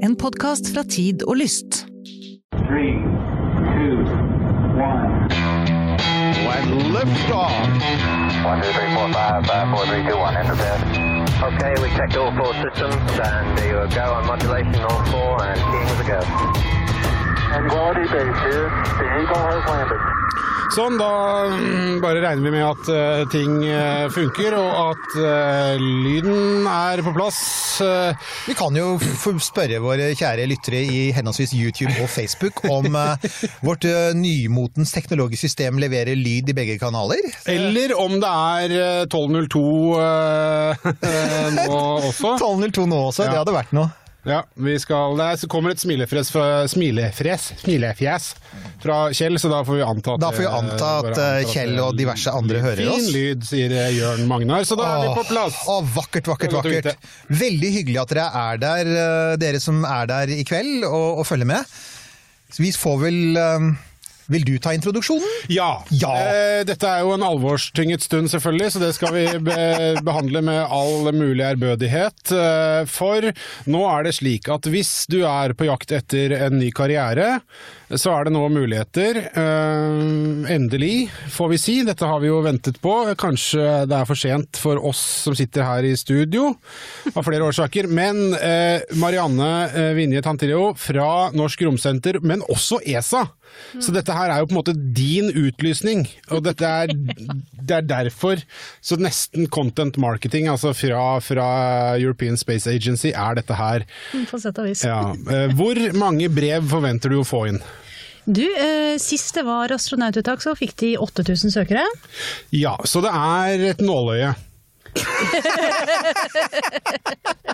En podkast fra Tid og Lyst. Three, two, one. When liftoff. One, two, three, four, five, five, four, three, two, one. Enter bed. Okay, we checked all four systems, and there you go on modulation, all four, and skiing is a go. Tranquility Base here. The Eagle has landed. Sånn, da mm, bare regner vi med at eh, ting eh, funker, og at eh, lyden er på plass. Vi kan jo spørre våre kjære lyttere i henholdsvis YouTube og Facebook om vårt nymotens teknologiske system leverer lyd i begge kanaler. eller om det er eh, 1202 eh, nå også. 1202 nå også, det hadde vært noe. Ja, vi skal, det er- kommer et smilefres fra, smilefres, smilefjes fra Kjell, så da får vi anta at Da får vi anta at eh, Kjell og diverse andre hører oss. Fin lyd, sier eh, Jørn Magnar, så da er vi på plass. Åh, åh, vakkert, vakkert, er vakkert. Veldig hyggelig at dere er der, eh, dere som er der i kveld og, og følger med. Så vi får vel Vil du ta introduksjonen? Ja. Ja. Eh, dette er jo en alvorstynget stund, selvfølgelig, så det skal vi be behandle med all mulig ærbødighet. Eh, for nå er det slik at hvis du er på jakt etter en ny karriere, så er det nå muligheter. Eh, endelig, får vi si. Dette har vi jo ventet på. Kanskje det er for sent for oss som sitter her i studio, av flere årsaker. Men eh, Marianne eh, Vinje Tantilio fra Norsk Romsenter, men også ESA. Så dette her er jo på en måte din utlysning, og er, det er derfor så nesten content marketing, altså fra, fra European Space Agency, er dette her. På sett og vis. Ja. Hvor mange brev forventer du å få inn? Du, eh, sist det var astronaututtak, så fikk de 8000 søkere. Ja, så det er et nåløye.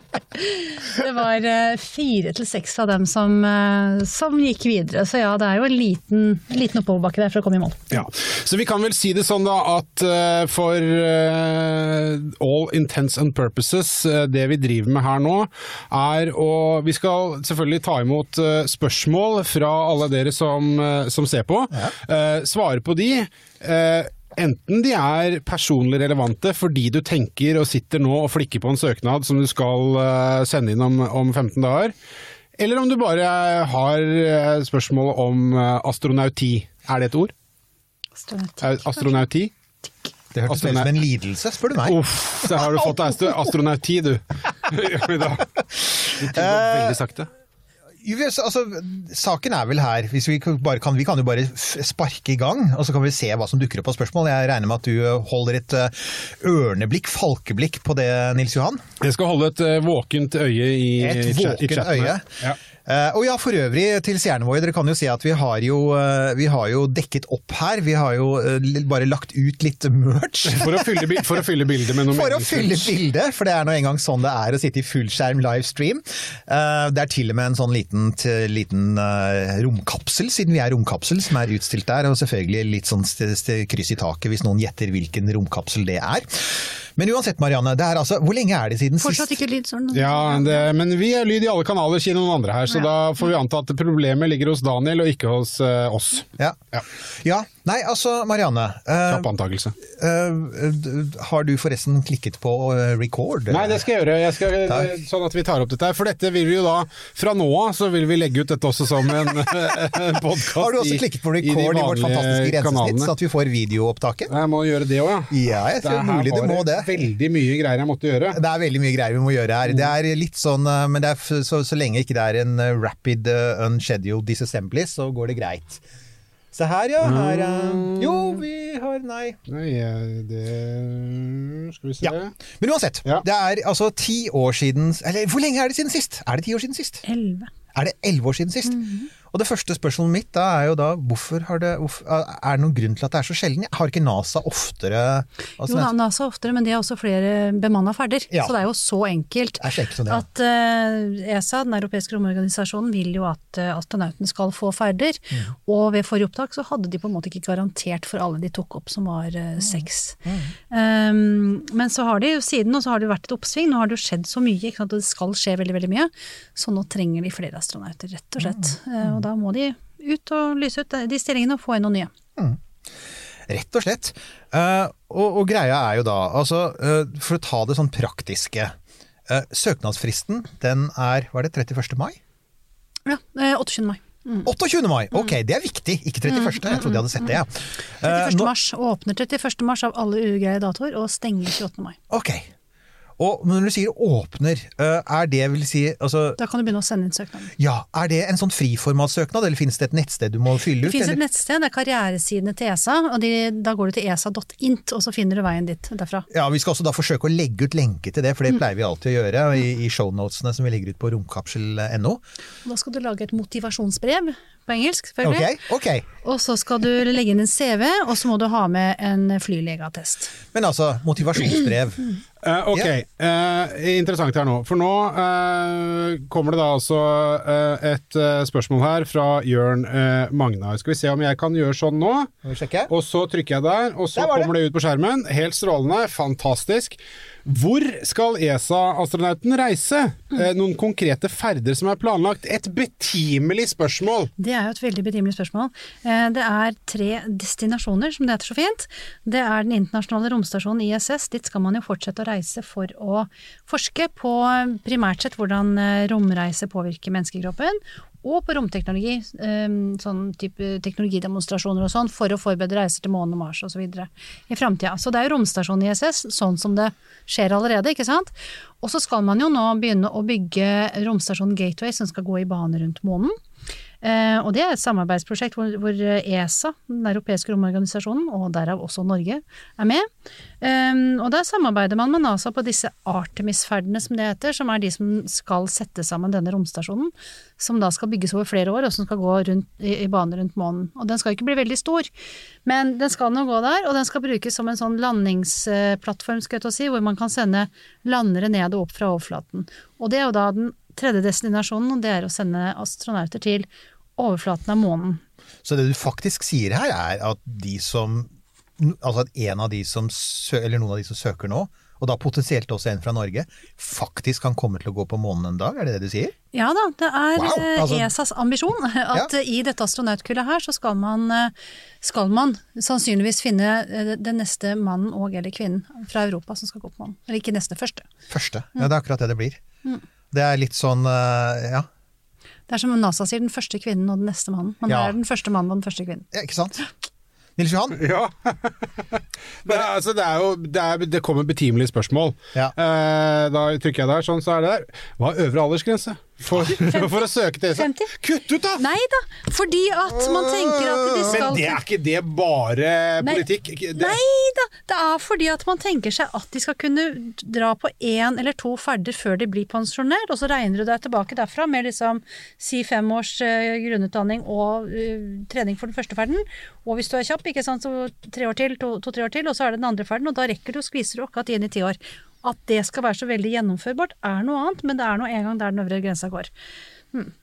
Det var eh, fire til seks av dem som, eh, som gikk videre. Så ja, det er jo en liten, liten oppoverbakke der for å komme i mål. Ja, Så vi kan vel si det sånn da at eh, for all intents and purposes, det vi driver med her nå, er å Vi skal selvfølgelig ta imot spørsmål fra alle dere som, som ser på. Ja. svare på de. Enten de er personlig relevante fordi du tenker og sitter nå og flikker på en søknad som du skal eh, sende inn om, om 15 dager, eller om du bare har eh, spørsmål om eh, astronauti. Er det et ord? Astronauti? Det hørtes ut som en lidelse, spør du meg. Uff, så har du fått deg astronauti, du. I dag. Det veldig sakte. Altså, saken er vel her, hvis vi, kan bare kan, vi kan jo bare sparke i gang, og så kan vi se hva som dukker opp av spørsmål. Jeg regner med at du eh, holder et eh, ørneblikk, falkeblikk på det, Nils Johan? Jeg skal holde et eh, våkent øye i, Et våkent i chatten øye. Ja. Eh, og ja, for øvrig til seerne våre, dere kan jo se at vi har jo, eh, vi har jo dekket opp her. Vi har jo eh, bare lagt ut litt merch. For å fylle, for å fylle bildet med noe For å fylle bildet, for det er nå engang sånn det er å sitte i fullskjerm livestream. Det er til og med en sånn liten, liten romkapsel, siden vi er romkapsel, som er utstilt der. Og selvfølgelig litt sånn kryss i taket hvis noen gjetter hvilken romkapsel det er. Men uansett, Marianne, det er altså, hvor lenge er det siden Fortsatt sist? ikke lyd sånn. Ja, det, men vi er lyd i alle kanaler, sier noen andre her, så Ja. da får vi anta at problemet ligger hos Daniel og ikke hos uh, oss. Ja. Ja. ja. Nei, altså, Marianne. eh, Kjapp antakelse. eh, d- har du forresten klikket på eh, record? Nei, det skal jeg gjøre. Jeg skal, sånn at vi tar opp dette her. For dette vil vi jo da, fra nå av, så vil vi legge ut dette også som en, podkast Har du også klikket på record i, vårt fantastiske grensesnitt, så at vi får videoopptaket? Jeg må gjøre det òg, ja. Ja, jeg tror Det mulig det må det. Veldig mye greier jeg måtte gjøre. Det er veldig mye greier vi må gjøre her. Det er litt sånn, eh, men det er, så, så lenge ikke det er en eh, rapid uh, unscheduled disassembly, så går det greit. Se her, ja. Her, eh, jo, vi har Nei. Nei, det Skal vi se. Ja. Men uansett, Ja. det er altså ti år siden Eller hvor lenge er det siden sist? Er det ti år siden sist? Elleve. Er det elleve år siden sist? Og det første spørsmålet mitt da er jo da hvorfor har det, er det noen grunn til at det er så sjelden? Har ikke NASA oftere altså, Jo da, NASA oftere, men de har også flere bemanna ferder. Ja. Så det er jo så enkelt er så enkelt det, ja. at uh, ESA, den europeiske romorganisasjonen, vil jo at uh, astronautene skal få ferder. Mm. Og ved forrige opptak så hadde de på en måte ikke garantert for alle de tok opp, som var Mm. seks. seks. Um, men så har de jo siden, og så har det jo vært et oppsving. Nå har det jo skjedd så mye, ikke sant? og det skal skje veldig veldig mye. Så nå trenger de flere astronauter, rett og slett. Mm. Og da må de ut og lyse ut de stillingene og få inn noen nye. Rett og slett. Uh, og, og greia er jo da, altså uh, for å ta det sånn praktiske uh, Søknadsfristen den er, var det 31. mai? Ja, eh, 28. mai. 28. mai! Ok, det er viktig, ikke 31. Jeg trodde jeg hadde sett det, ja. Eh, 31. nå- mars. Åpner 31. mars av alle ugreie datoer, og stenger 28. mai. Ok. Og når du sier åpner, eh, er det vil si altså, Da kan du begynne å sende inn søknad. Ja, er det en sånn friformatssøknad, eller finnes det et nettsted du må fylle ut? Det finnes et eller? nettsted, det er karrieresidene til ESA, og de, da går du til esa.int, og så finner du veien dit derfra. Ja, Vi skal også da forsøke å legge ut lenke til det, for det pleier vi alltid å gjøre i, i shownotene som vi legger ut på romkapsel.no. Da skal du lage et motivasjonsbrev på engelsk, selvfølgelig. Okay, okay. Og så skal du legge inn en CV, og så må du ha med en flylegeattest. Men altså, motivasjonsbrev. Uh, ok, uh, interessant her nå. For nå uh, kommer det da altså et spørsmål her fra Jørn Magnar. Skal vi se om jeg kan gjøre sånn nå. Og så trykker jeg der, og så Der kommer det. det ut på skjermen. Helt strålende, fantastisk. Hvor skal ESA-astronauten reise? Eh, noen konkrete ferder som er planlagt? Et betimelig spørsmål! Det er jo et veldig betimelig spørsmål. Eh, Det er tre destinasjoner, som det heter så fint. Det er den internasjonale romstasjonen ISS. Dit skal man jo fortsette å reise for å forske på eh, primært sett hvordan eh, romreise påvirker menneskekroppen. Og på romteknologi, eh, sånn type teknologidemonstrasjoner og sånn, for å forberede reiser til månen og Mars osv. i framtida. Så det er jo romstasjonen ISS, sånn som det skjer allerede, ikke sant. Og så skal man jo nå begynne å bygge romstasjonen Gateway, som skal gå i bane rundt månen. Eh, og det er et samarbeidsprosjekt hvor, hvor ESA, den europeiske romorganisasjonen, og derav også Norge, er med. Eh, og der samarbeider man med NASA på disse Artemis-ferdene, som det heter, som er de som skal sette sammen denne romstasjonen, som da skal bygges over flere år, og som skal gå rundt, i, i bane rundt månen. Og den skal ikke bli veldig stor, men den skal nå gå der, og den skal brukes som en sånn landingsplattform, skal jeg til å si, hvor man kan sende landere ned og opp fra overflaten. Og det er jo da den tredje destinasjonen, og det er å sende astronauter til overflaten av månen. Så det du faktisk sier her, er at de som Altså at en av de som eller noen av de som søker nå, og da potensielt også en fra Norge, faktisk kan komme til å gå på månen en dag? Er det det du sier? Ja da, det er Wow, eh, altså- ESAs ambisjon at Ja. eh, i dette astronautkullet her så skal man, eh, skal man sannsynligvis finne den neste mannen og eller kvinnen fra Europa som skal gå på månen. Eller ikke neste, første. Første. Ja, det er akkurat det det blir. Det er litt sånn ja. Det er som NASA sier, den første kvinnen og den neste mannen. Man Ja. er den første mannen og den første kvinnen. ja, ikke sant? Nils Johan? Ja. det, er, altså, det, er jo, det, er, det kommer betimelige spørsmål. Ja. Eh, da trykker jeg der, sånn, så er det der. Hva er øvre aldersgrense for, for å søke til ESA? 50. Kutt ut, da! Nei da, fordi at man tenker at de skal Men det er ikke det bare Nei. politikk? Det, Nei da, det er fordi at man tenker seg at de skal kunne dra på én eller to ferder før de blir pensjonert, og så regner du deg tilbake derfra med liksom si fem års eh, grunnutdanning og uh, trening for den første ferden. Og hvis du er kjapp, ikke sant, så tre år til, to- to-tre år til, og så er det den andre ferden, og da rekker du å skvise du akkurat inn i ti år. At det skal være så veldig gjennomførbart er noe annet, men det er nå en gang der den øvre grensa går.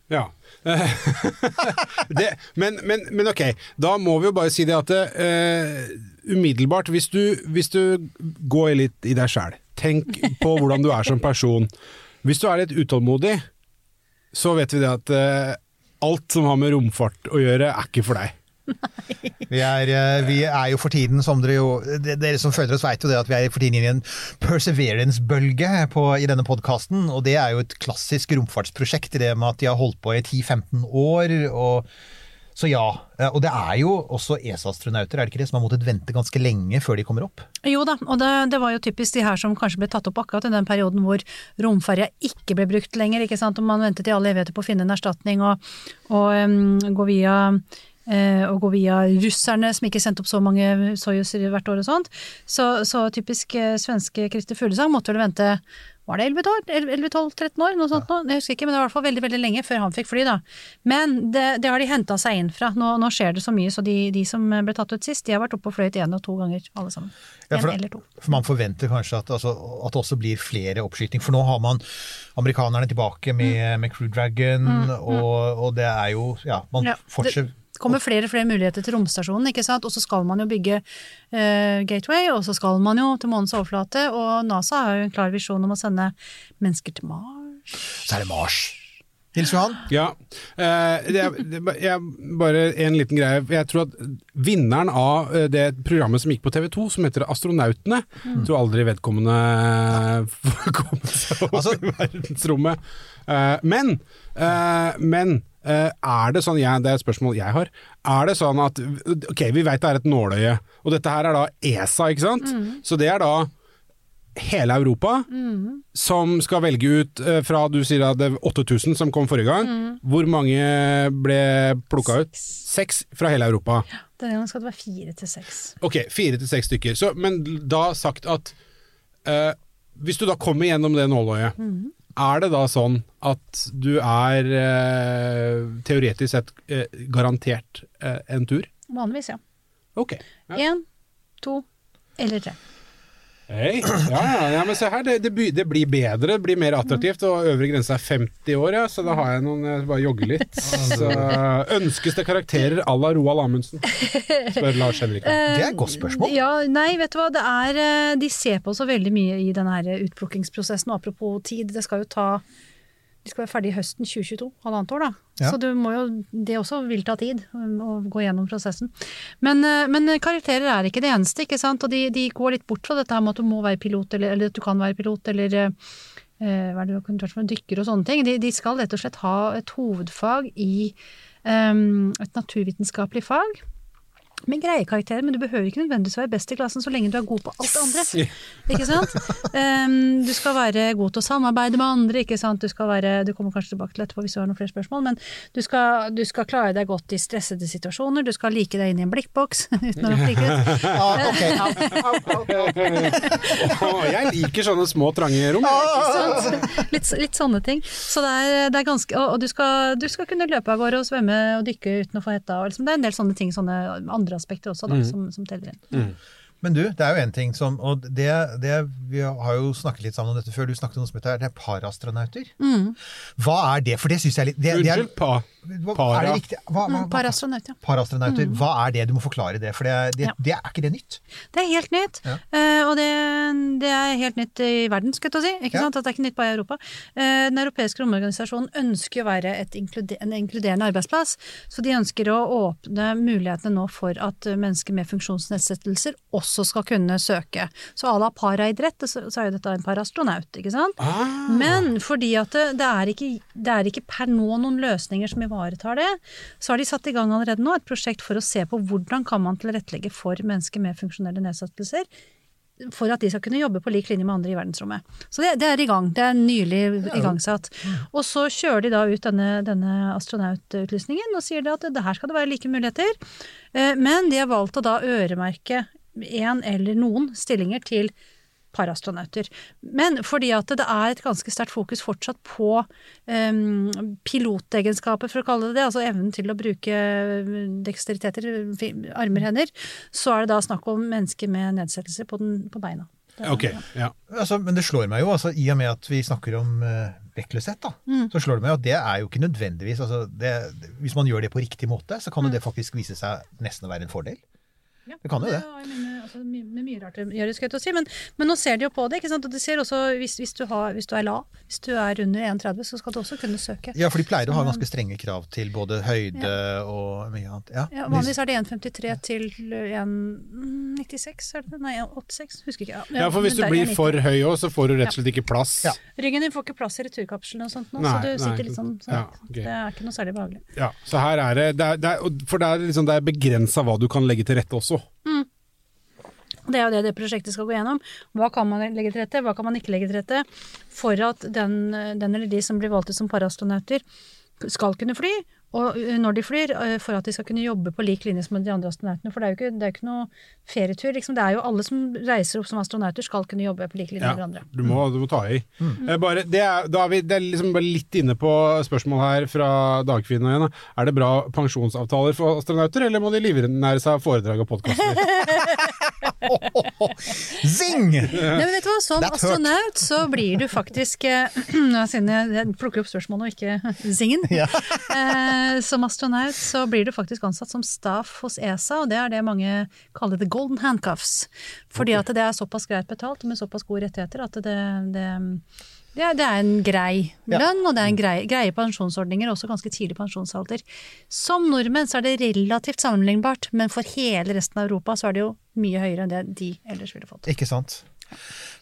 Ja. det, men, men, men ok, da må vi jo bare si det at uh, umiddelbart, hvis du, hvis du går litt i deg sjæl, tenk på hvordan du er som person. Hvis du er litt utålmodig, så vet vi det at uh, alt som har med romfart å gjøre, er ikke for deg. Vi er, eh, vi er jo for tiden, som dere jo Dere som følger oss vet jo det at vi er for tiden inne i en perseverance-bølge i denne podkasten. Og det er jo et klassisk romfartsprosjekt i det med at de har holdt på i 10-15 år. og så ja. eh, Og det er jo også ESA-astronauter, er det ikke det, som har måttet vente ganske lenge før de kommer opp? Jo da, og det, det var jo typisk de her som kanskje ble tatt opp akkurat i den perioden hvor romferja ikke ble brukt lenger, ikke sant, og man ventet i alle evigheter på å finne en erstatning og, og um, gå via og gå via russerne som ikke sendte opp så mange Soyuzer hvert år og sånt. Så, så typisk eh, svenske Christer Fuglesang måtte vel vente var det 11 år? 11-12-13 år? Noe sånt nå? Jeg husker ikke, men det var i hvert fall veldig veldig lenge før han fikk fly, da. Men det, det har de henta seg inn fra. Nå, nå skjer det så mye, så de, de som ble tatt ut sist, de har vært oppe og fløyet én og to ganger, alle sammen. Ja, en eller to. for man forventer kanskje at, altså, at det også blir flere oppskyting. For nå har man amerikanerne tilbake med, Mm. med Crew Dragon, og, og det er jo Ja, man Ja, fortsetter Det kommer flere og flere muligheter til romstasjonen, ikke sant. Og så skal man jo bygge uh, Gateway, og så skal man jo til månens overflate. Og NASA har jo en klar visjon om å sende mennesker til Mars. Så er det Mars. Nils Johan? Ja. Eh, det, er- det, er- jeg, bare en liten greie. Jeg tror at vinneren av eh, det programmet som gikk på TV 2, som heter Astronautene, tror aldri vedkommende får komme seg opp Altså- i verdensrommet. Eh, men, eh, men er det sånn, jeg, det er et spørsmål jeg har, er det sånn at Ok, vi vet det er et nåløye, og dette her er da ESA, ikke sant? Så det er da hele Europa som skal velge ut eh, fra du sier at det er 8000 som kom forrige gang. Hvor mange ble plukka ut? Seks fra hele Europa. Denne gangen skal det være fire til seks. Ok, fire til seks stykker. Så, men da sagt at uh, hvis du da kommer gjennom det nåløyet, er det da sånn at du er eh, teoretisk sett eh, garantert eh, en tur? Vanligvis, ja. Ok. Ja. Én, to eller tre. Hei. Ja, ja, men se her, det, det, det blir bedre, det blir mer attraktivt, og øvre grense er 50 år, ja, så da har jeg noen Jeg bare jogge litt. Så ønskes det karakterer à la Roald Amundsen? Spør Lars Henrik. Det er et godt spørsmål. Ja, nei, vet du hva, det er eh, De ser på så veldig mye i den her utplukkingsprosessen, og apropos tid, det skal jo ta De skal være ferdig høsten 2022, halvannet år, da. Ja. Så du må jo Det også vil ta tid um, å gå gjennom prosessen. Men, eh, men karakterer er ikke det eneste, ikke sant. Og de, de går litt bort fra dette her med at du må være pilot, eller, eller at du kan være pilot, eller eh, eh, hva er det du kan være dykker og sånne ting. De, de skal rett og slett ha et hovedfag i um, et naturvitenskapelig fag. Med greie karakterer, men du behøver ikke nødvendigvis være best i klassen så lenge du er god på alt det andre. Ikke sant? Um, du skal være god til å samarbeide med andre, ikke sant. Du skal være, du kommer kanskje tilbake til etterpå hvis du har noen flere spørsmål, men du skal, du skal klare deg godt i stressede situasjoner. Du skal like deg inn i en blikkboks uten å flikke ut. Ah, ok. Å, jeg liker sånne små, trange rom. Litt, litt sånne ting. Så det er, det er ganske, og og du skal, du skal kunne løpe av gårde og svømme og dykke uten å få hetta. og Liksom, det er en del sånne ting, sånne andre aspekter også, da, som, som teller inn. Men du, det er jo en ting som Og det, det, vi har jo snakket litt sammen om dette før. Du snakket om noe som heter det er parastronauter. Hva er det? For det syns jeg er litt det, det er, Unnskyld, pa. para. Er det riktig? Hva, hva, Mm, hva, Parastronaut, ja. parastronauter. Hva er det? Du må forklare det. For det, det, Ja. det er ikke det nytt? Det er helt nytt, Ja. Uh, og det, det er helt nytt i verden, skal jeg ta si. Ikke Ja. sant? At det er ikke nytt bare i Europa. Uh, Den europeiske romorganisasjonen ønsker å være et inklude, en inkluderende arbeidsplass, så de ønsker å åpne mulighetene nå for at mennesker med funksjonsnedsettelser også skal kunne søke. Så à la paraidrett, så, så er jo dette en parastronaut, ikke sant? Ah. Men fordi at det, det, er ikke, det er ikke per nå noen løsninger som ivaretar det, så har de satt i gang allerede nå et prosjekt for å se på hvordan kan man tilrettelegge for mennesker med funksjonelle nedsettelser for at de skal kunne jobbe på lik linje med andre i verdensrommet. Så det, det er i gang. Det er nylig igangsatt. Og så kjører de da ut denne, denne astronaututlysningen og sier det at det her skal det være like muligheter. Eh, Men de har valgt å da øremerke én eller noen stillinger til parastronauter. Men fordi at det er et ganske sterkt fokus fortsatt på um, pilotegenskaper, for å kalle det det, altså evnen til å bruke eh, deksteriteter, armer, hender, så er det da snakk om mennesker med nedsettelser på, den, på beina. Det Ok, ja. Altså, men det slår meg jo, altså, i og med at vi snakker om uh, vektløshet, da, Mm. så slår det meg at det er jo ikke nødvendigvis altså, det, Hvis man gjør det på riktig måte, så kan Mm. jo det faktisk vise seg nesten å være en fordel. Det kan jo det. Ja, mener, altså, med mye rart å gjøre, skal jeg til å si. Men, men nå ser de jo på det, ikke sant. Og de ser også, hvis, hvis, du har, hvis du er lav, hvis du er under 1,30, så skal du også kunne søke. Ja, for de pleier å ha ganske strenge krav til både høyde og mye annet. Ja, Ja, vanligvis er det 1,53 til 1,96, er det det? Nei, 86, husker ikke. ja, for hvis du blir for høy òg, så får du rett og slett ikke plass. Ja. Ryggen din får ikke plass i returkapselen og sånt nå, Nei, så du nei, sitter litt sånn, så ja, ok. det er ikke noe særlig behagelig. Ja, så her er det, det, er, det er, For det er, liksom, det er begrensa hva du kan legge til rette også. Det er jo det det prosjektet skal gå gjennom. Hva kan man legge til rette, hva kan man ikke legge til rette for at den, den eller de som blir valgt ut som paraastronauter skal kunne fly, og når de flyr, eh, for at de skal kunne jobbe på lik linje som de andre astronautene. For det er jo ikke, det er ikke noe ferietur, liksom. Det er jo alle som reiser opp som astronauter skal kunne jobbe på lik linje Ja, med hverandre. du, må, du må ta i. Mm. Bare, det, er, da er vi, det er liksom bare litt inne på spørsmål her fra Dagkvinna igjen. da. Er det bra pensjonsavtaler for astronauter, eller må de livnære seg av foredrag og podkaster? Zing! Nei, men vet du hva, Som That hurt. astronaut så blir du faktisk eh, Siden jeg plukker opp spørsmålet og ikke zingen. eh, som astronaut så blir du faktisk ansatt som staff hos ESA, og det er det mange kaller the golden handcuffs. Fordi at det er såpass greit betalt og med såpass gode rettigheter at det, det ja, det er en grei lønn, og det er en grei, greie pensjonsordninger, også ganske tidlig pensjonsalder. Som nordmenn så er det relativt sammenlignbart, men for hele resten av Europa så er det jo mye høyere enn det de ellers ville fått. Ikke sant.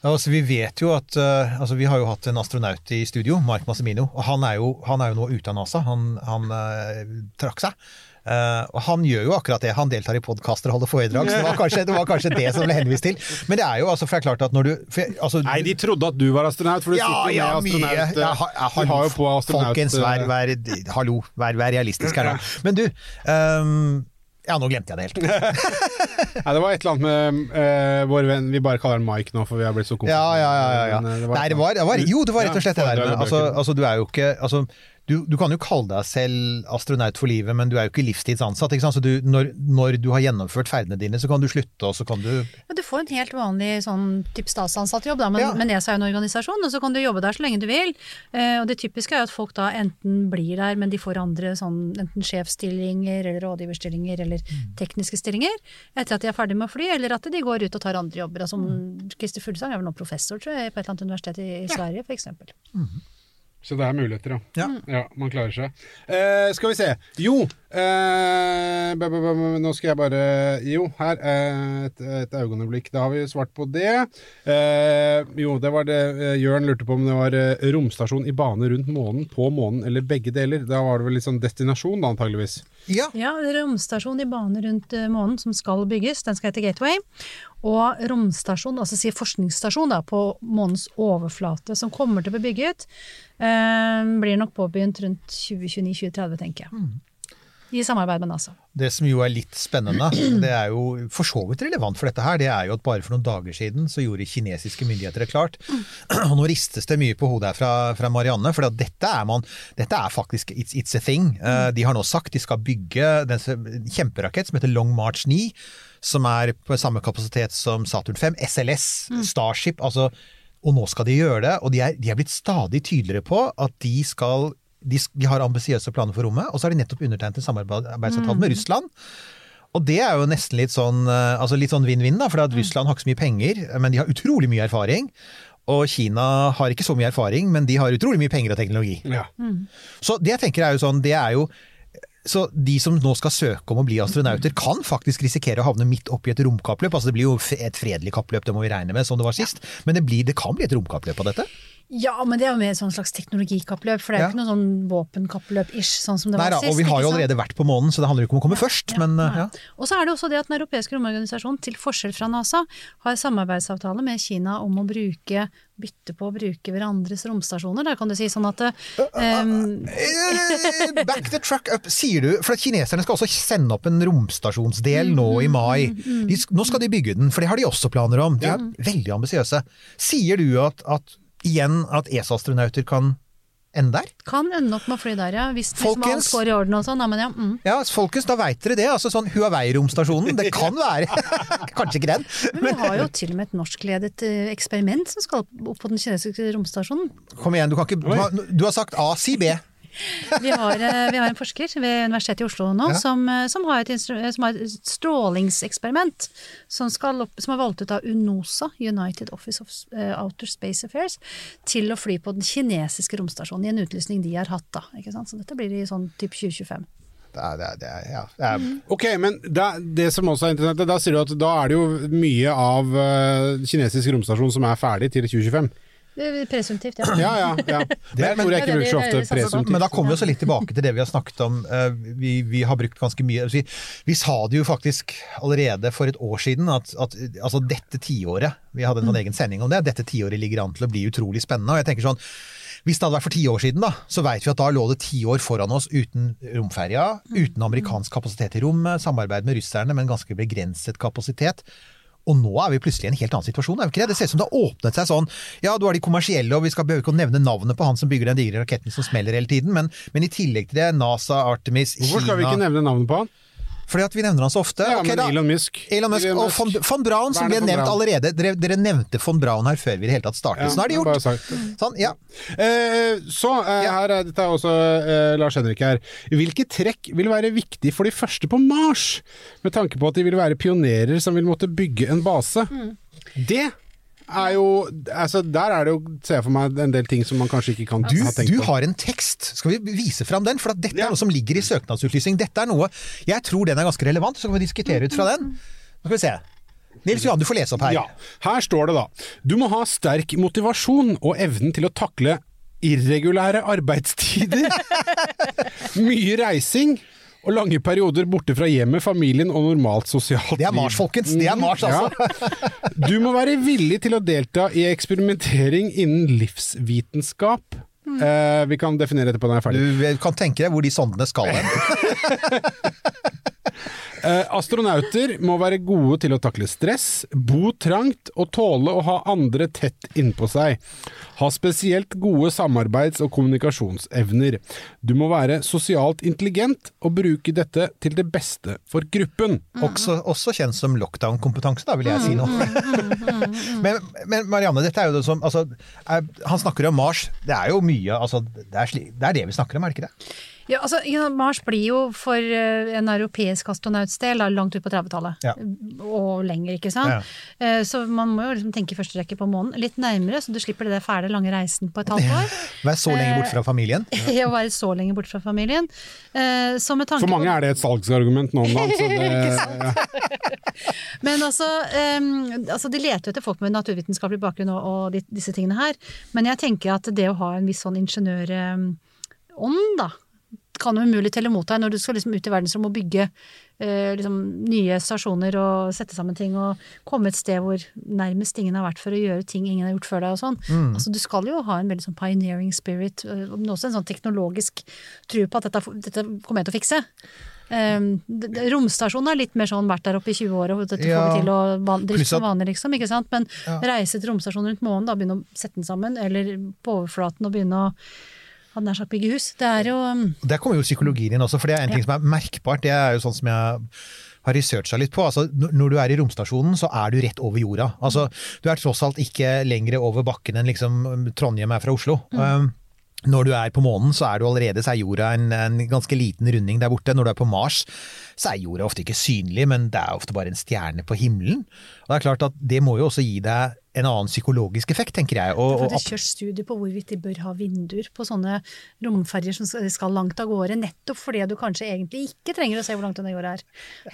Altså, vi vet jo at uh, altså, Vi har jo hatt en astronaut i studio, Mark Massimino. Og han er jo, han er jo nå ute av NASA. Han, han uh, trakk seg. Uh, og han gjør jo akkurat det. Han deltar i podkaster og holder foredrag. Så det var, kanskje, det var kanskje det som ble henvist til. Men det er jo altså, for det er klart at når du jeg- altså, Nei, de trodde at du var astronaut, for du ja, sitter jo ja, med mye. astronaut... Ja, ha, ja, du har jo på astronaut... Folkens, vær, vær, hallo, vær, vær realistisk her nå. Men du ehm, Ja, nå glemte jeg det helt. Nei, det var et eller annet med uh, vår venn Vi bare kaller han Mike nå, for vi har blitt så kompiser. Ja, ja, ja. ja, ja. Eh, Nei, det var, det var, jo, det var rett og slett det der. Men, altså, altså, du er jo ikke altså, du, du kan jo kalle deg selv astronaut for livet, men du er jo ikke livstidsansatt. Ikke? Så du, når, når du har gjennomført ferdene dine, så kan du slutte, og så kan du ja, du får en helt vanlig sånn type statsansattjobb, da, men, Ja. men ESA er en organisasjon, og så kan du jobbe der så lenge du vil. Eh, og det typiske er jo at folk da enten blir der, men de får andre sånn enten sjefsstillinger eller rådgiverstillinger eller Mm. tekniske stillinger etter at de er ferdig med å fly, eller at de går ut og tar andre jobber. Altså, Mm. Christer Fuglesang er vel nå professor, tror jeg, på et eller annet universitet i, i Sverige, for eksempel. Så det er muligheter, ja. Ja. man klarer seg. Eh, skal vi se. Jo, eh, b -b -b nå skal jeg bare Jo, her. Eh, et, et øyeblikk. Da har vi svart på det. Eh, jo, det var det eh, Jørn lurte på om det var eh, romstasjon i bane rundt månen, på månen eller begge deler. Da var det vel litt sånn destinasjon, da, antageligvis. Ja. Ja, romstasjon i bane rundt månen som skal bygges, den skal hete Gateway. Og romstasjon, altså si forskningsstasjon da, på månens overflate som kommer til å bli bygget, blir nok påbegynt rundt 2029-2030, tenker jeg. I samarbeid med NASA. Det som jo er litt spennende, det er jo for så vidt relevant for dette her, det er jo at bare for noen dager siden så gjorde kinesiske myndigheter det klart. Og nå ristes det mye på hodet her fra, fra Marianne, for dette er man Dette er faktisk it's, it's a thing. Eh, De har nå sagt de skal bygge den en kjemperakett som heter Long March 9, som er på samme kapasitet som Saturn 5. SLS, Starship. altså og nå skal de gjøre det, og de er, de er blitt stadig tydeligere på at de skal de, de har ambisiøse planer for rommet, og så har de nettopp undertegnet en samarbeidsavtale med Russland. Og det er jo nesten litt sånn eh, altså litt sånn vinn-vinn, da, for at Russland har ikke så mye penger, men de har utrolig mye erfaring. Og Kina har ikke så mye erfaring, men de har utrolig mye penger og teknologi. Ja. Så det jeg tenker er jo sånn, det er jo så de som nå skal søke om å bli astronauter, kan faktisk risikere å havne midt oppi et romkappløp. Altså Det blir jo et fredelig kappløp, det må vi regne med, som det var sist. Men det, blir, det kan bli et romkappløp av dette. Ja, men det er jo mer sånn slags teknologikappløp, for det er jo Ja. ikke noe sånn våpenkappløp-ish, sånn som det Nei var da, sist. og vi har jo allerede vært på månen, så det handler jo ikke om å komme først. Men Nei. eh, ja. Og så er det også det at Den europeiske romorganisasjonen, til forskjell fra NASA, har samarbeidsavtale med Kina om å bruke, bytte på å bruke hverandres romstasjoner. Der kan du si sånn at um, Back the truck up, sier du. For at kineserne skal også sende opp en romstasjonsdel nå i mai. De, nå skal de bygge den, for det har de også planer om. De er veldig ambisiøse. Sier du at, at igjen at ESA-astronauter kan ende der? kan ende opp med å fly der, ja. Hvis folkens, alt går i orden og sånn. Ja, men ja, mm. Ja, folkens, da veit dere det. Altså sånn Huawei-romstasjonen, det kan være Kanskje ikke den, Men vi har jo til og med et norskledet eh, eksperiment som skal opp på den kinesiske romstasjonen. Kom igjen, du kan ikke Du har, du har sagt A, si B. Vi har, eh, vi har en forsker ved Universitetet i Oslo nå Ja. som, eh, som, har et som har et strålingseksperiment som, skal opp, som er valgt ut av UNOSA, United Office of eh, Outer Space Affairs, til å fly på den kinesiske romstasjonen i en utlysning de har hatt. da, ikke sant? Så dette blir i sånn typ 2025. Det er, det er, ja, det er, Ok, men det som også er interessant, da sier du at da er det jo mye av kinesisk romstasjon som er ferdig til 2025. Det Presumptivt, ja. Ja, ja. ja. Det men- tror jeg ikke er bruker så ofte presumptivt. Men da kommer vi også litt tilbake til det vi har snakket om. Eh, Vi, vi har brukt ganske mye Vi, vi sa det jo faktisk allerede for et år siden at, at altså dette tiåret Vi hadde en sånn egen sending om det. Dette tiåret ligger an til å bli utrolig spennende. Og jeg tenker sånn hvis det hadde vært for ti år siden, da, så vet vi at da lå det ti år foran oss uten romferja, uten amerikansk kapasitet i rommet, samarbeid med russerne men ganske begrenset kapasitet. Og nå er vi plutselig i en helt annen situasjon. er vi ikke Det Det ser ut som det har åpnet seg sånn Ja, du har de kommersielle, og vi skal behøver ikke å nevne navnet på han som bygger den digre raketten som smeller hele tiden, men, men i tillegg til det, NASA, Artemis, Hvorfor skal vi ikke nevne navnet på han? Fordi at vi nevner han så ofte. Ja, okay, men da. Elon Musk. Elon Musk og von, von Braun, som ble nevnt Braun. allerede. Dere, dere nevnte von Braun her før vi i det hele tatt startet. Ja, så nå er det gjort. Sånn, ja. Eh, så, eh, her er dette er også eh, Lars Henrik her. Hvilke trekk vil være viktig for de første på Mars? Med tanke på at de vil være pionerer som vil måtte bygge en base. Det er jo altså Der er det jo, ser jeg for meg, en del ting som man kanskje ikke kan Du, ha tenkt på. du har en tekst. Skal vi vise fram den? For at dette Ja. er noe som ligger i søknadsutlysning. Dette er noe Jeg tror den er ganske relevant, så kan vi diskutere ut fra den. Nå skal vi se. Nils Johan, du får lese opp her. Ja, her står det da. Du må ha sterk motivasjon og evnen til å takle irregulære arbeidstider. Mye reising. Og lange perioder borte fra hjemmet, familien og normalt sosialt liv. Det er Mars, folkens. Det er Mars, altså. Ja. Du må være villig til å delta i eksperimentering innen livsvitenskap. Eh, vi kan definere etterpå når jeg er ferdig. Du kan tenke deg hvor de sondene skal hen. Eh, astronauter må være gode til å takle stress, bo trangt og tåle å ha andre tett innpå seg. Ha spesielt gode samarbeids- og kommunikasjonsevner. Du må være sosialt intelligent og bruke dette til det beste for gruppen. Også, også kjent som lockdown-kompetanse, da vil jeg si nå. men, men Marianne, dette er jo det som altså, er, Han snakker om Mars. Det er jo mye altså, det, er det er det vi snakker om, er det ikke det? Ja, altså, Mars blir jo for eh, en europeisk astronauts del langt ut på 30-tallet. Ja. Og lenger, ikke sant. Ja. Eh, Så man må jo liksom tenke i første rekke på månen. Litt nærmere, så du slipper det der fæle, lange reisen på et halvt år. Vær så lenge borte fra familien. Ja, være så lenge borte fra familien. Eh, Så med tanke For mange er det et salgsargument nå om dagen. så det- ja. Men altså, altså De leter jo etter folk med naturvitenskapelig bakgrunn og, og disse tingene her. Men jeg tenker at det å ha en viss sånn ingeniørånd, da, kan jo umulig telle mot deg når du skal liksom ut i verdensrommet og bygge eh, liksom, nye stasjoner og sette sammen ting og komme et sted hvor nærmest ingen har vært for å gjøre ting ingen har gjort før deg og sånn. Altså Du skal jo ha en veldig sånn pioneering spirit, men også en sånn teknologisk tro på at dette, dette kommer jeg til å fikse. Um, romstasjonen er litt mer sånn vært der oppe i 20 år og dette får vi til å van som vanlig, liksom. Ikke sant? Men Ja. reise til romstasjonen rundt månen, da begynne å sette den sammen, eller på overflaten og begynne å hadde nær sagt bygge hus. Det er jo um, Der kommer jo psykologien inn også, for det er en ting som er merkbart. Det er jo sånn som jeg har researcha litt på. Altså, når du er i romstasjonen, så er du rett over jorda. Altså, du er tross alt ikke lenger over bakken enn liksom Trondheim er fra Oslo. Um, når du er på månen, så er du allerede så er jorda en, en ganske liten runding der borte. Når du er på Mars, så er jorda ofte ikke synlig, men det er ofte bare en stjerne på himmelen. Og det er klart at det må jo også gi deg en annen psykologisk effekt, tenker jeg. Og, det er kjørt studier på hvorvidt de bør ha vinduer på sånne romferjer som skal- langt av gårde, nettopp fordi du kanskje egentlig ikke trenger å se hvor langt unna jorda er.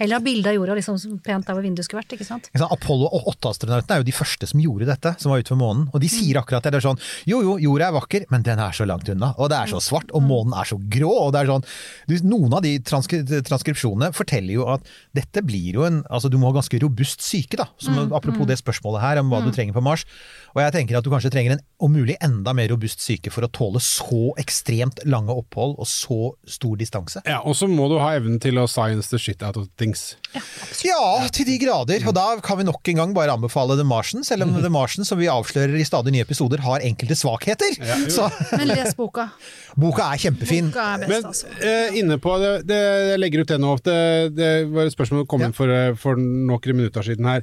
Heller ha bilde av jorda liksom så pent der hvor vinduet skulle vært, ikke sant. Ikke sant? Apollo 8-astronautene er jo de første som gjorde dette, som var ute ved månen. Og de sier akkurat det. Det er sånn jo jo, jorda er vakker, men den er så langt unna. Og det er så svart, og månen er så grå. Og det er sånn Noen av de transkri transkripsjonene forteller jo at dette blir jo en Altså du må ha ganske robust syke, da. Som, apropos det spørsmålet her om hva du trenger på Mars. Og jeg tenker at du kanskje trenger en om mulig enda mer robust syke for å tåle så ekstremt lange opphold og så stor distanse. Ja, og så må du ha evnen til å science the shit out of things. Ja, til de grader. Og da kan vi nok en gang bare anbefale The Martian, selv om The Martian, som vi avslører i stadig nye episoder, har enkelte svakheter. Så Men les boka. boka er kjempefin. Boka er best, Men altså. eh, inne på det, det, jeg legger ut det nå, det, det var et spørsmål som kom Ja. inn for, eh, for noen minutter siden her.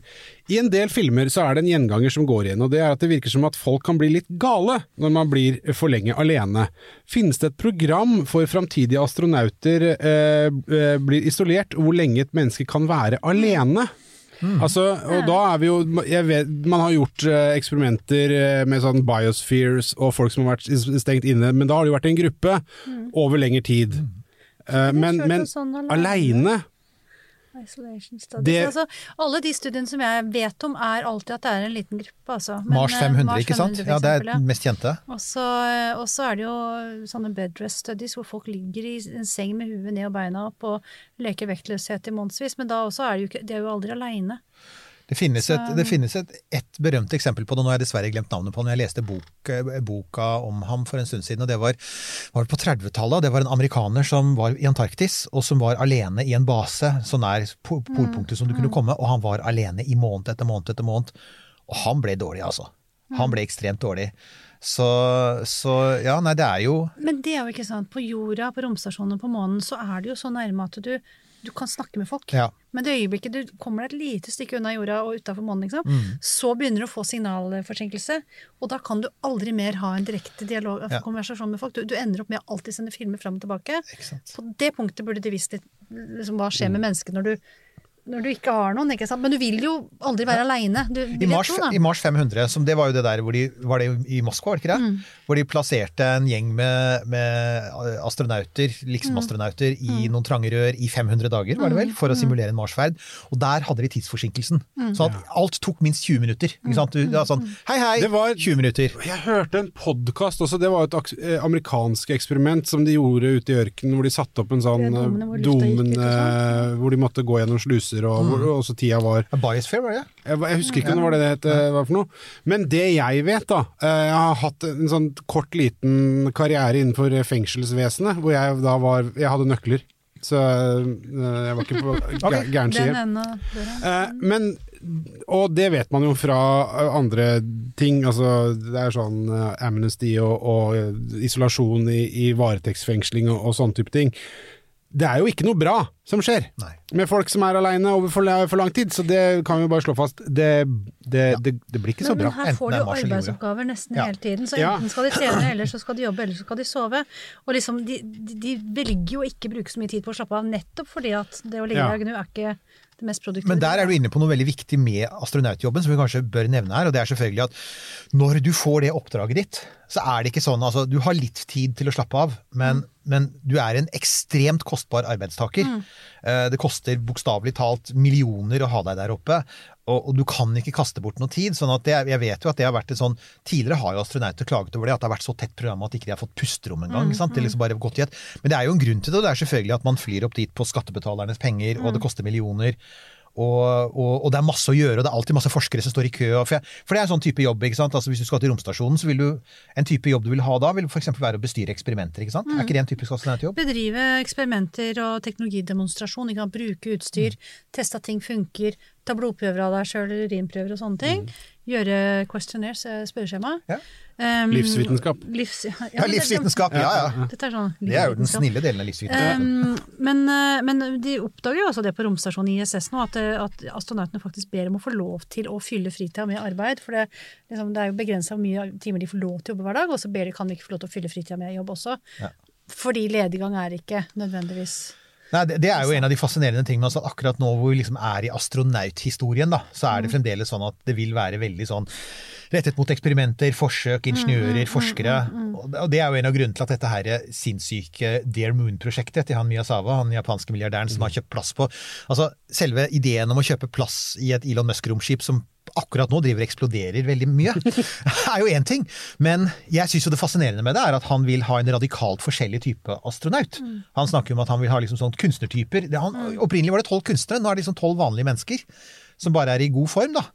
I en del filmer så er det en gjenganger som går igjen, og det er at det virker som at folk kan bli litt gale når man blir for lenge alene. Finnes det et program for framtidige astronauter eh, eh, blir isolert, hvor lenge et menneske kan være alene? Altså, og da er vi jo jeg vet, Man har gjort eh, eksperimenter eh, med sånn biospheres og folk som har vært stengt inne, men da har det jo vært en gruppe over lengre tid. Eh, men men sånn alene. aleine Isolation studies. Det- altså, alle de studiene som jeg vet om, er alltid at det er en liten gruppe, altså. Men, Mars eh, 500, Mars ikke sant? Eksempel, Ja, det er den mest kjente. Og og så er det jo sånne bedrest studies hvor folk ligger i en seng med huet ned og beina opp og leker vektløshet i månedsvis, men da også er de jo, ikke, de er jo aldri aleine. Det finnes, et, det finnes et, et berømt eksempel på det, nå har jeg dessverre glemt navnet på når jeg leste bok, eh, boka om ham for en stund siden, og det var, var på 30-tallet. Det var en amerikaner som var i Antarktis, og som var alene i en base så nær po- polpunktet som du kunne komme, og han var alene i måned etter måned etter måned. Og han ble dårlig, altså. Han ble ekstremt dårlig. Så, så ja, nei, det er jo Men det er jo ikke sant. På jorda, på romstasjonen på månen, så er det jo så nærme at du, du kan snakke med folk. Ja. Men det øyeblikket du kommer deg et lite stykke unna jorda og utafor månen, liksom, Mm. så begynner du å få signalforsinkelse, og da kan du aldri mer ha en direkte dialog, Ja. konversasjon med folk. Du, du ender opp med å alltid sende filmer fram og tilbake. På det punktet burde de visst litt liksom, hva skjer med mennesket når du når du ikke har noen, ikke sant. Men du vil jo aldri være aleine. I Mars, I Mars 500, som det var jo det der hvor de Var det i Moskva, var det ikke det? Mm. Hvor de plasserte en gjeng med, med astronauter, Mm. liksom-astronauter, i noen trange rør i 500 dager, var det vel, Mm. for å simulere en Marsferd. Og der hadde de tidsforsinkelsen. Så at alt tok minst 20 minutter. Ikke sant? Du, det var sånn Hei, hei! Det var- 20 minutter. Jeg hørte en podkast også, det var et eh, amerikansk eksperiment som de gjorde ute i ørkenen, hvor de satte opp en sånn eh, eh, hvor de måtte gå gjennom sluser, og hvor og også tida var Ja, Biosphere, var det? Jeg, jeg husker ikke hva det het eh, var for noe. Men det jeg vet, da eh, Jeg har hatt en sånn kort, liten karriere innenfor fengselsvesenet, hvor jeg da var Jeg hadde nøkler. Så eh, jeg var ikke på gæ- gæren side. men og det vet man jo fra andre ting, altså det er sånn amnesty og, og isolasjon i, i varetektsfengsling og, og sånne type ting. Det er jo ikke noe bra som skjer Nei. med folk som er aleine over for, for lang tid, så det kan vi jo bare slå fast. Det, det, det, det blir ikke så bra. men her får du jorda. arbeidsoppgaver nesten Ja. hele tiden. Så Ja. enten skal de trene, eller så skal de jobbe, eller så skal de sove. Og liksom, de, de, de velger jo ikke bruke så mye tid på å slappe av, nettopp fordi at det å ligge Ja. der og gnu er ikke det mest produktive. Men der er du inne på noe veldig viktig med astronautjobben, som vi kanskje bør nevne her. Og det er selvfølgelig at når du får det oppdraget ditt, så er det ikke sånn altså Du har litt tid til å slappe av, men, men du er en ekstremt kostbar arbeidstaker. Mm. Det koster bokstavelig talt millioner å ha deg der oppe. Og, og du kan ikke kaste bort noe tid. sånn at det, Jeg vet jo at det har vært et sånn Tidligere har jo astronauter klaget over det, at det har vært så tett program at ikke de har fått pusterom engang. Mm. sant? Det er liksom bare gått i et. Men det er jo en grunn til det, og det er selvfølgelig at man flyr opp dit på skattebetalernes penger, og det koster millioner. Og, og, og det er masse å gjøre, og det er alltid masse forskere som står i kø. For, jeg, for det er en sånn type jobb. ikke sant? Altså Hvis du skal til romstasjonen, så vil du En type jobb du vil ha da, vil f.eks. være å bestyre eksperimenter. ikke sant? Er ikke det en typisk astronautjobb? Bedrive eksperimenter og teknologidemonstrasjon. Bruke utstyr, teste at ting funker, ta blodprøver av deg sjøl, urinprøver og sånne ting. Gjøre questionnaires, eh, spørreskjema. Ja. Um, Livsvitenskap. Livs, ja, Ja, men livsvitenskap, ja ja. Dette er sånn Det er jo den snille delen av livsvitenskapen. Um, men, eh, men de oppdager jo også det på romstasjonen ISS nå, at, eh, at astronautene faktisk ber om å få lov til å fylle fritida med arbeid. For det, liksom, det er jo begrensa hvor mye timer de får lov til å jobbe hver dag, og så ber de, kan de ikke få lov til å fylle fritida med jobb også. Ja. Fordi lediggang er ikke nødvendigvis Nei, det, det er jo en av de fascinerende tingene med at akkurat nå hvor vi liksom er i astronauthistorien, da, så er det fremdeles sånn at det vil være veldig sånn rettet mot eksperimenter, forsøk, ingeniører, forskere. Og og det er jo en av grunnene til at dette her sinnssyke Dear Moon-prosjektet til han Miyazawa, han japanske milliardæren som har kjøpt plass på Altså selve ideen om å kjøpe plass i et Elon Musk-romskip som akkurat nå driver og eksploderer veldig mye, er jo én ting. Men jeg syns jo det fascinerende med det er at han vil ha en radikalt forskjellig type astronaut. Han snakker om at han vil ha liksom sånn kunstnertyper. Det, han, opprinnelig var det tolv kunstnere, nå er det liksom tolv vanlige mennesker. Som bare er i god form, da.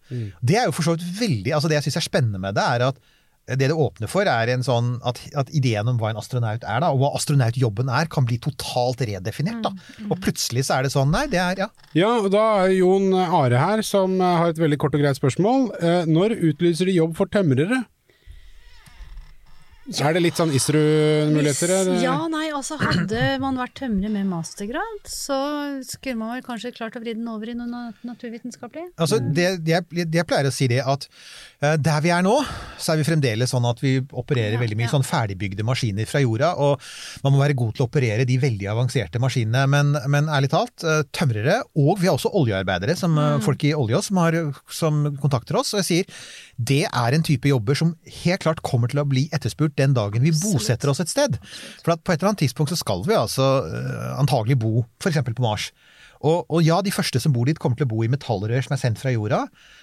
Det er jo for så vidt veldig altså Det jeg syns er spennende med det, er at det det åpner for, er en sånn at, at ideen om hva en astronaut er, da, og hva astronautjobben er, kan bli totalt redefinert. da. Og plutselig så er det sånn Nei, det er ja. Ja, og da er Jon Are her, som eh, har et veldig kort og greit spørsmål. Eh, Når utlyser de jobb for tømrere? Er det litt sånn ISRU-muligheter? Ja, nei, altså hadde man vært tømrer med mastergrad, så skulle man vel kanskje klart å vri den over i noe nat- naturvitenskapelig. Altså, det, det, jeg, jeg pleier å si det at uh, der vi er nå, så er vi fremdeles sånn at vi opererer Ja, veldig mye ja. sånn ferdigbygde maskiner fra jorda, og man må være god til å operere de veldig avanserte maskinene. Men, men ærlig talt, uh, tømrere, og vi har også oljearbeidere, som, eh, Mm. folk i olje som, har, som kontakter oss, og jeg sier det er en type jobber som helt klart kommer til å bli etterspurt den dagen vi bosetter oss et sted. For at på et eller annet tidspunkt så skal vi altså eh, antagelig bo f.eks. på Mars. Og, og ja, de første som bor dit kommer til å bo i metallrør som er sendt fra jorda,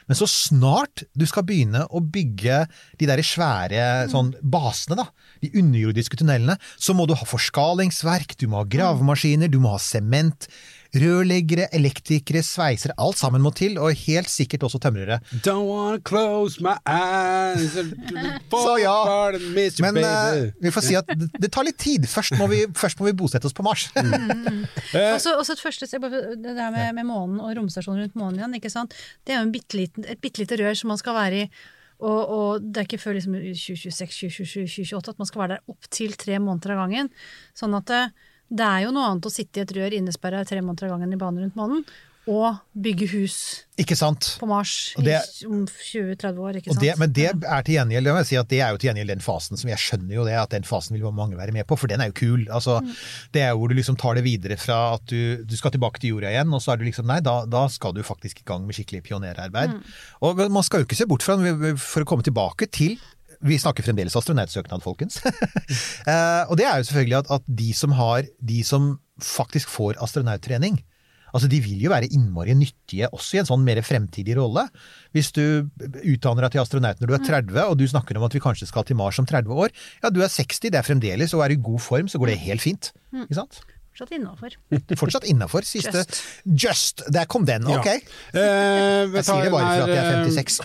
men så snart du skal begynne å bygge de der svære sånn, basene, da, de underjordiske tunnelene, så må du ha forskalingsverk, du må ha gravemaskiner, du må ha sement, rørleggere, elektrikere, sveisere, alt sammen må til, og helt sikkert også tømrere. Don't wanna close my eyes Så ja, Men uh, vi får si at det, det tar litt tid. Først må, vi, først må vi bosette oss på Mars. mm. Også, også et første steg, det der med, med månen og romstasjonen rundt månen igjen, ikke sant. Det er jo en bitte liten, et bitte lite rør som man skal være i. Og, og det er ikke før liksom 2026-2028 at man skal være der opptil tre måneder av gangen. Sånn at det, er jo noe annet å sitte i et rør innesperra tre måneder av gangen i bane rundt månen. og bygge hus Ikke sant? på Mars det- i, om 20-30 år, ikke sant? det, men det er til gjengjeld, det si at det er jo til gjengjeld den fasen som jeg skjønner jo det, at den fasen vil mange være med på, for den er jo kul. Altså, Det er jo hvor du liksom tar det videre fra at du, du skal tilbake til jorda igjen, og så er du liksom Nei, da, da skal du faktisk i gang med skikkelig pionerarbeid. Og man skal jo ikke se bort fra, for å komme tilbake til vi snakker fremdeles astronautsøknad, folkens. Eh, og det er jo selvfølgelig at, at de, som har, de som faktisk får astronauttrening, altså de vil jo være innmari nyttige også i en sånn mer fremtidig rolle. Hvis du utdanner deg til astronaut når du er 30, og du snakker om at vi kanskje skal til Mars om 30 år, ja du er 60, det er fremdeles, og er i god form, så går det helt fint. Ikke sant? Fortsatt innafor. Fortsatt innafor. Siste Just. Just! Der kom den, ok. Ja. Eh, Jeg sier det bare for at jeg er her, 56.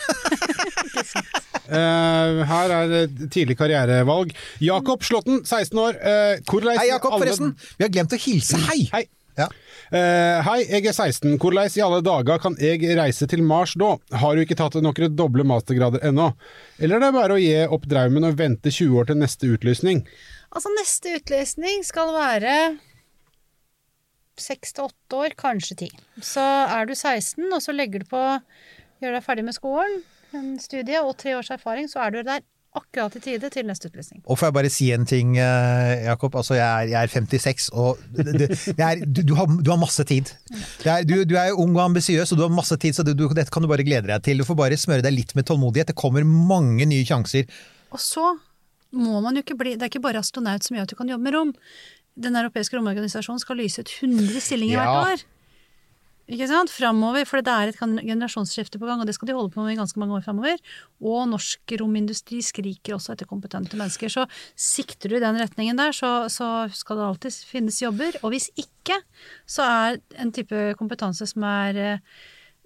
eh, her er det tidlig karrierevalg. Jakob Slåtten, 16 år. Eh, Hei, Jakob, alle- forresten! Vi har glemt å hilse. Hei! Hei. Ja. Uh, hei, jeg er 16. Hvordan i alle dager kan jeg reise til Mars da? Har du ikke tatt noen doble mastergrader ennå? Eller er det bare å gi opp drømmen og vente 20 år til neste utlysning? Altså, neste utlysning skal være seks til åtte år, kanskje ti. Så er du 16, og så legger du på Gjør deg ferdig med skolen, en studie og tre års erfaring, så er du der akkurat i tide til neste utlysning. Og får jeg bare si en ting, eh, Jakob. Altså, jeg er, jeg er 56, og det, det, det er, du, du, har, du har masse tid. Det er, du, du er ung og ambisiøs, og du har masse tid, så du, du, dette kan du bare glede deg til. Du får bare smøre deg litt med tålmodighet. Det kommer mange nye sjanser. Og så må man jo ikke bli Det er ikke bare astronaut som gjør at du kan jobbe med rom. Den europeiske romorganisasjonen skal lyse ut 100 stillinger Ja. hvert år. Ikke sant? Framover, for det er et generasjonsskifte på gang, og det skal de holde på med i ganske mange år framover. Og norsk romindustri skriker også etter kompetente mennesker. Så sikter du i den retningen der, så, så skal det alltid finnes jobber. Og hvis ikke, så er en type kompetanse som er eh,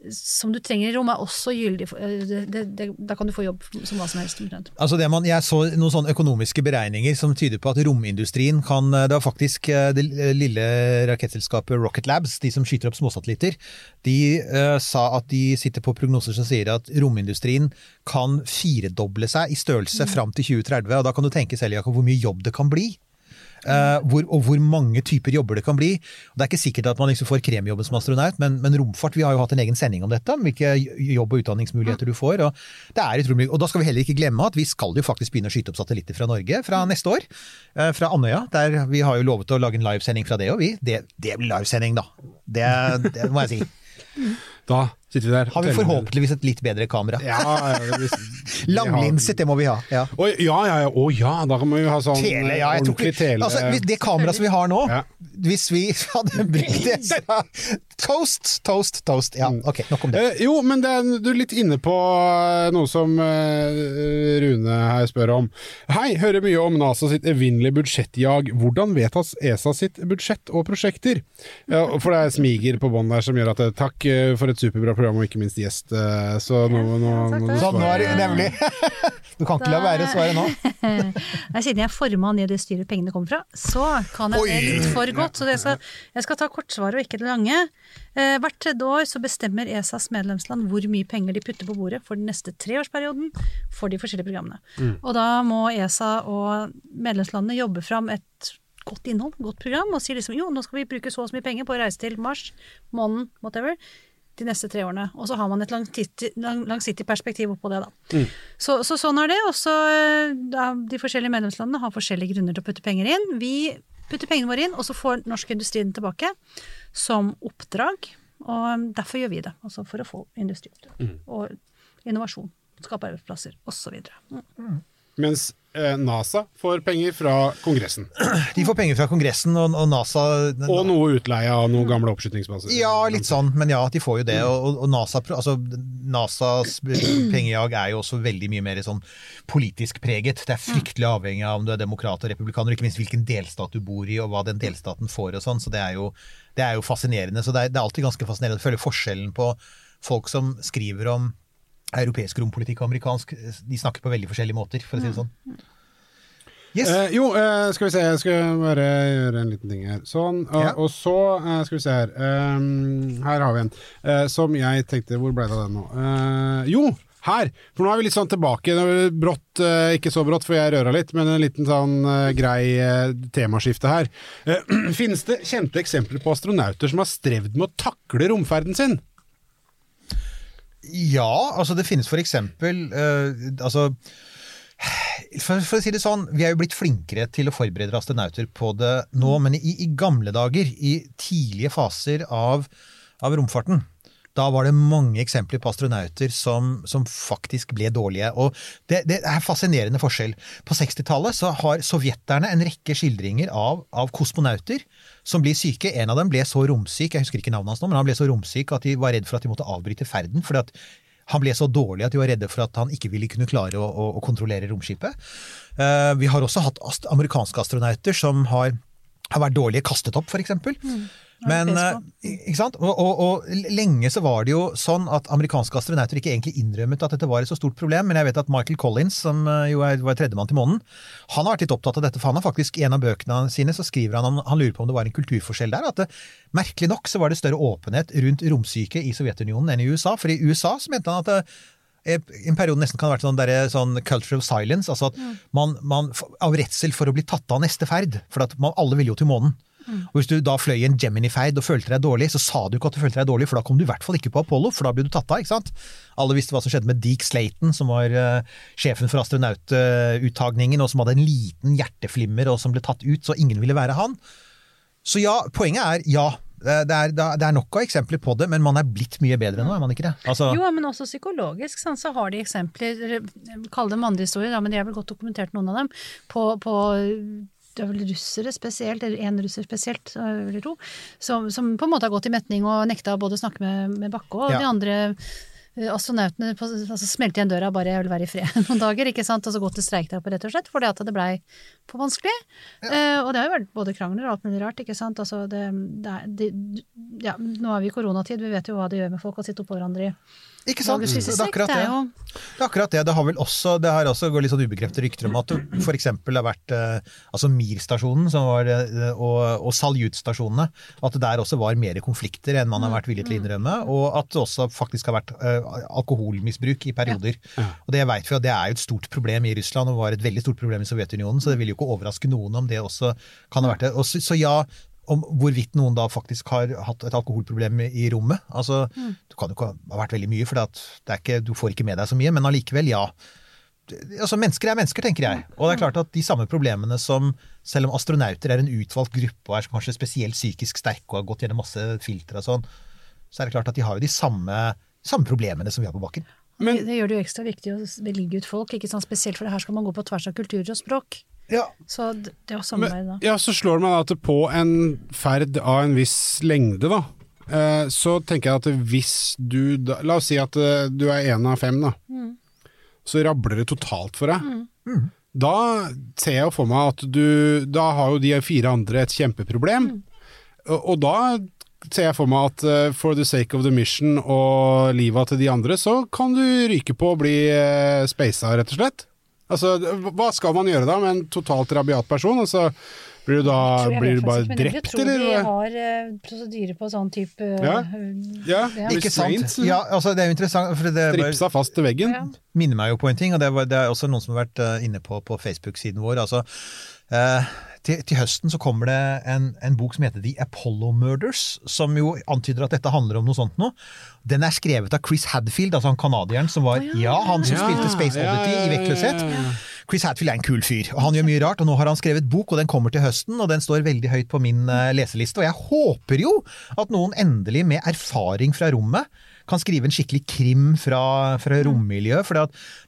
som du trenger i rom, er også gyldig. eh, Det, det, det, da kan du få jobb som hva som helst. Altså det man, jeg så noen sånne økonomiske beregninger som tyder på at romindustrien kan Det var faktisk eh, det lille rakettselskapet Rocket Labs, de som skyter opp småsatellitter, de uh, sa at de sitter på prognoser som sier at romindustrien kan firedoble seg i størrelse fram til 2030. Og da kan du tenke selv, Jakob, hvor mye jobb det kan bli. Eh, hvor, og hvor mange typer jobber det kan bli. Det er ikke sikkert at man liksom får kremjobben som astronaut, men, men romfart, vi har jo hatt en egen sending om dette, om hvilke jobb- og utdanningsmuligheter du får. Og, det er utrolig, og da skal vi heller ikke glemme at vi skal jo faktisk begynne å skyte opp satellitter fra Norge fra neste år. Uh, Fra Andøya. Der vi har jo lovet å lage en livesending fra det, og vi. Det, det blir livesending, da. Det, det må jeg si. Da sitter vi der. Har vi forhåpentligvis et litt bedre kamera. Ja, ja, Langlinset, det må vi ha. Ja. Oi, ja, ja, ja. Å ja, da kan vi ha sånn Tele, ja, tror ordentlig ikke tele... altså, Det kameraet som vi har nå, hvis vi hadde brukt det så- Toast, toast, toast. Ja, ok, nok om det. Eh, jo, men det er, du er litt inne på eh, noe som eh, Rune her spør om. Hei, hører mye om NASA sitt evinnelige budsjettjag. Hvordan vedtas ESA sitt budsjett og prosjekter? Ja, for det er smiger på bånn der som gjør at eh, takk eh, for et superbra program og ikke minst gjest. eh, Så nå, nå, nå, nå Sånn, nå er det nemlig Du kan ikke la være å svare nå. Nei, siden jeg er formann i det styret pengene kommer fra, så kan jeg det litt for godt. Så det skal, jeg skal ta kortsvaret og ikke det lange. Eh, hvert tredje år så bestemmer ESAs medlemsland hvor mye penger de putter på bordet for den neste treårsperioden for de forskjellige programmene. Og da må ESA og medlemslandene jobbe fram et godt innhold, godt program, og sier liksom jo, nå skal vi bruke så og så mye penger på å reise til Mars, månen, whatever, de neste tre årene. Og så har man et langtidig, lang, langsiktig perspektiv oppå det, da. Så, så sånn er det. Og så eh, de forskjellige medlemslandene har forskjellige grunner til å putte penger inn. Vi putter pengene våre inn, og så får norsk industri den tilbake som oppdrag. Og eh, derfor gjør vi det. Altså for å få industrioppdrag. Og innovasjon. Skape arbeidsplasser, osv. Mm. Mens eh, NASA får penger fra Kongressen. De får penger fra Kongressen og, og NASA Og noe utleie av noen gamle oppskytingsbaser. Ja, litt sånn, men ja, de får jo det. Og, og NASA, altså, NASAs pengejag er jo også veldig mye mer sånn politisk preget. Det er fryktelig avhengig av om du er demokrat og republikaner, og ikke minst hvilken delstat du bor i, og hva den delstaten får og sånn. Så det er jo, det er jo fascinerende. Så det er, det er alltid ganske fascinerende å følge forskjellen på folk som skriver om europeisk rompolitikk og amerikansk. De snakker på veldig forskjellige måter, for å si det sånn. Yes. Eh, jo, eh, skal vi se, jeg skal bare gjøre en liten ting her. Sånn, og, Ja. og så eh, skal vi se her. Um, her har vi en eh, som jeg tenkte Hvor ble det av den nå? Eh, jo, her. For nå er vi litt sånn tilbake, brått, eh, ikke så brått for jeg røra litt, men en liten sånn eh, grei eh, temaskifte her. Eh, Finnes det kjente eksempler på astronauter som har strevd med å takle romferden sin? Ja, altså det finnes for eksempel uh, altså, for, for å si det sånn, Vi er jo blitt flinkere til å forberede astronauter på det nå, men i, i gamle dager, i tidlige faser av, av romfarten, da var det mange eksempler på astronauter som, som faktisk ble dårlige. og Det, det er fascinerende forskjell. På 60-tallet så har sovjeterne en rekke skildringer av, av kosmonauter som blir syke. En av dem ble så romsyk, jeg husker ikke navnet hans nå, men han ble så romsyk at de var redd for at de måtte avbryte ferden. fordi at han ble så dårlig at de var redde for at han ikke ville kunne klare å, å, å kontrollere romskipet. Uh, vi har også hatt ast amerikanske astronauter som har, har vært dårlige kastet opp, f.eks. Mm. Men, ikke sant? Og, og, og, lenge så var det jo sånn at amerikanske astronauter ikke egentlig innrømmet at dette var et så stort problem, men jeg vet at Michael Collins, som eh, jo er, var tredjemann til månen, han har vært litt opptatt av dette, for han har faktisk i en av bøkene sine så skriver han om han lurer på om det var en kulturforskjell der. at det, Merkelig nok så var det større åpenhet rundt romsyke i Sovjetunionen enn i USA, for i USA så mente han at det, en periode nesten kan ha vært sånn, der, sånn culture of silence. altså at man, man, Av redsel for å bli tatt av neste ferd. For man, alle ville jo til månen. Og Hvis du da fløy en Gemini-ferd og følte deg dårlig, så sa du ikke at du følte deg dårlig, for da kom du i hvert fall ikke på Apollo, for da ble du tatt av. ikke sant? Alle visste hva som skjedde med Deke Slayton, som var uh, sjefen for astronaututtagningen, og som hadde en liten hjerteflimmer og som ble tatt ut, så ingen ville være han. Så ja, poenget er ja. Det er, det er nok av eksempler på det, men man er blitt mye bedre nå, er man ikke det? Altså, Jo, men også psykologisk sant, så har de eksempler, eller, kall dem vandrehistorier, da, men de er vel godt dokumentert, noen av dem, på, på det er vel russere spesielt, eller én russer spesielt, eller to, som, som, på en måte har gått i metning og nekta både å snakke med, med Bakke og Ja. de andre eh, astronautene på, altså smelte igjen døra, bare jeg vil være i fred noen dager, ikke sant, og så gått til streikdag rett og slett, fordi at det blei for vanskelig. Eh, og det har jo vært både krangler og alt mulig rart, ikke sant, altså det, det det, ja, nå er vi i koronatid, vi vet jo hva det gjør med folk å sitte oppå hverandre i ikke sant? Det er akkurat det det. er akkurat det. Det har vel også, det har også gått litt sånn ubekreftede rykter om at det f.eks. har vært eh, altså Mir-stasjonen som var, eh, og, og Saljut-stasjonene, at det der også var mer konflikter enn man har vært villig til å innrømme, og at det også faktisk har vært eh, alkoholmisbruk i perioder. Og det vet vi at det er jo et stort problem i Russland, og var et veldig stort problem i Sovjetunionen, så det vil jo ikke overraske noen om det også kan ha vært det. Og så, så ja, om hvorvidt noen da faktisk har hatt et alkoholproblem i rommet. Altså, Det kan jo ikke ha vært veldig mye, for det er ikke, du får ikke med deg så mye, men allikevel, ja. Altså, Mennesker er mennesker, tenker jeg. Og det er klart at de samme problemene som Selv om astronauter er en utvalgt gruppe og er kanskje spesielt psykisk sterke og har gått gjennom masse filtre og sånn, så er det klart at de har jo de samme, samme problemene som vi har på bakken. Men- det, det gjør det jo ekstra viktig å velge ut folk, ikke sant? spesielt for det her skal man gå på tvers av kulturer og språk. Ja, Så det, er jo samarbeid da. Ja, så slår det meg at på en ferd av en viss lengde, da, eh, så tenker jeg at hvis du da, La oss si at eh, du er én av fem, da. Så rabler det totalt for deg. Da ser jeg jo for meg at du Da har jo de fire andre et kjempeproblem. Og, og da ser jeg for meg at eh, for the sake of the mission og livet til de andre, så kan du ryke på å bli uh, speisa, rett og slett. Altså, hva skal man gjøre da med en totalt rabiat person? Altså, blir du da blir du bare drept, ikke, drept, Jeg tror eller? de har uh, prosedyre på sånn type Ja. eh, Ja, Ja. ikke sant? Ja, altså Det er jo interessant. for det bare- Stripsa fast til veggen. Ja. minner meg jo på en ting, og det, var, det er også noen som har vært uh, inne på på Facebook-siden vår. altså eh, til, til høsten så kommer det en, en bok som heter The Apollo Murders, som jo antyder at dette handler om noe sånt noe. Den er skrevet av Chris Hadfield, altså han canadieren som var ja, han som Ja, spilte Space ja, Oddity ja, i Vektløshet. Chris Hadfield er en kul fyr, og han gjør mye rart. Og nå har han skrevet bok, og den kommer til høsten, og den står veldig høyt på min eh, leseliste. Og jeg håper jo at noen endelig med erfaring fra rommet kan skrive en skikkelig krim fra, fra rommiljøet. For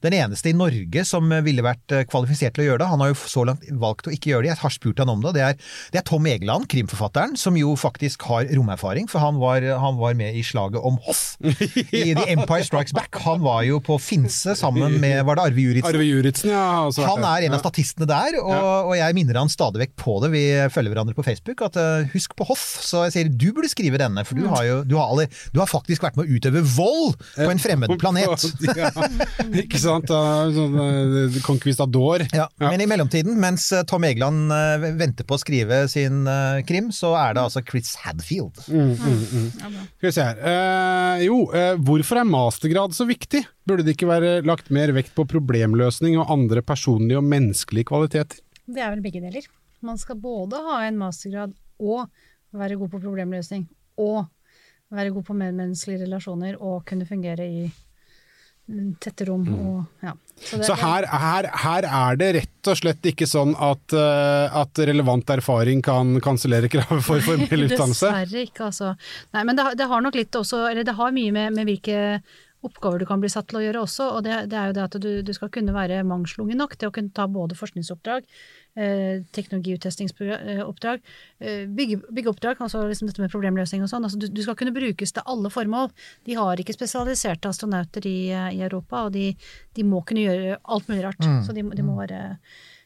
den eneste i Norge som ville vært eh, kvalifisert til å gjøre det, han har jo så langt valgt å ikke gjøre det. Jeg har spurt han om det. Det er, det er Tom Egeland, krimforfatteren, som jo faktisk har romerfaring. For han var, han var med i slaget om Hoff i The Empire Strikes Back. Han var jo på Finse sammen med Var det Arve Juritzen? Arve Juritzen, ja. Også vært Han er en av statistene der, og, og jeg minner han stadig vekk på det. Vi følger hverandre på Facebook. At uh, husk på Hoff. Så jeg sier du burde skrive denne, for du har jo du har, alle, du har faktisk vært med å utøve vold på en fremmed planet. ja, ikke sant? Sånn eh, conquistador. Ja. Men i mellomtiden, mens eh, Tom Egeland uh, venter på å skrive sin eh, krim, så er det altså Chris Hadfield. Skal vi se her. Eh, jo, eh, hvorfor er mastergrad så viktig? Burde det ikke være lagt mer vekt på problemløsning og andre personlige og menneskelige kvaliteter? Det er vel begge deler. Man skal både ha en mastergrad og være god på problemløsning, og være god på medmenneskelige relasjoner og kunne fungere i mm, tette rom og ja. det- Så her, her, her er det rett og slett ikke sånn at, eh, at relevant erfaring kan kansellere kravet for formell utdannelse? Dessverre ikke, altså. Nei, men det, det har nok litt også, eller det har mye med, med hvilke oppgaver du kan bli satt til å gjøre også, og det, det er jo det at du, du skal kunne være mangslungen nok til å kunne ta både forskningsoppdrag, eh, teknologiuttestingsoppdrag, eh, bygge, byggeoppdrag, altså liksom dette med problemløsning og sånn. Altså du, du skal kunne brukes til alle formål. De har ikke spesialiserte astronauter i, i Europa, og de, de må kunne gjøre alt mulig rart. Så de, de må være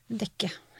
dekke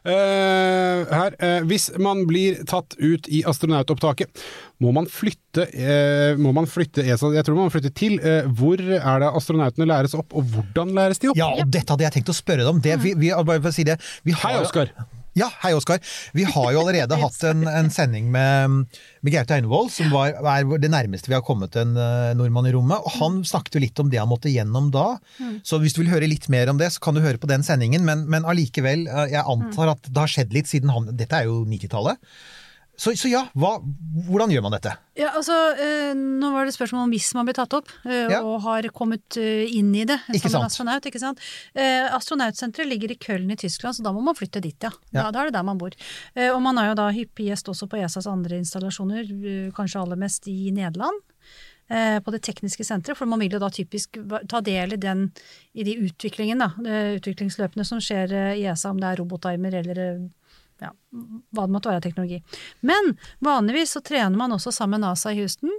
Eh, her, Uh, hvis man blir tatt ut i astronautopptaket, må man flytte, uh, må man flytte ESA, jeg tror man må flytte til. Eh, hvor er det astronautene læres opp, og hvordan læres de opp? Ja, og dette hadde jeg tenkt å spørre deg om. Det, vi, vi, bare for å si det, vi har, Hei, Oskar. Ja, hei Oskar. Vi har jo allerede hatt en, en sending med, med Gaute Einevold, som var, er det nærmeste vi har kommet en uh, nordmann i rommet. Og han snakket jo litt om det han måtte gjennom da. Så hvis du vil høre litt mer om det, så kan du høre på den sendingen. Men, men allikevel, eh, jeg antar at det har skjedd litt siden han Dette er jo 90-tallet. Så, så ja, hva, hvordan gjør man dette? Ja, altså, eh, nå var det spørsmål om hvis man blir tatt opp eh, Ja. og har kommet eh, inn i det Ikke som sant. astronaut. ikke sant? Eh, astronautsenteret ligger i Köln i Tyskland, så da må man flytte dit, ja. Ja. Da, da er det der man bor. Eh, og man er jo da hyppig gjest også på ESAs andre installasjoner, eh, kanskje aller mest i Nederland. På det tekniske senteret, for man vil jo da typisk ta del i den i de utviklingen, da, utviklingsløpene som skjer i ESA, om det er robottimer eller ja, hva det måtte være av teknologi. Men vanligvis så trener man også sammen med NASA i Houston.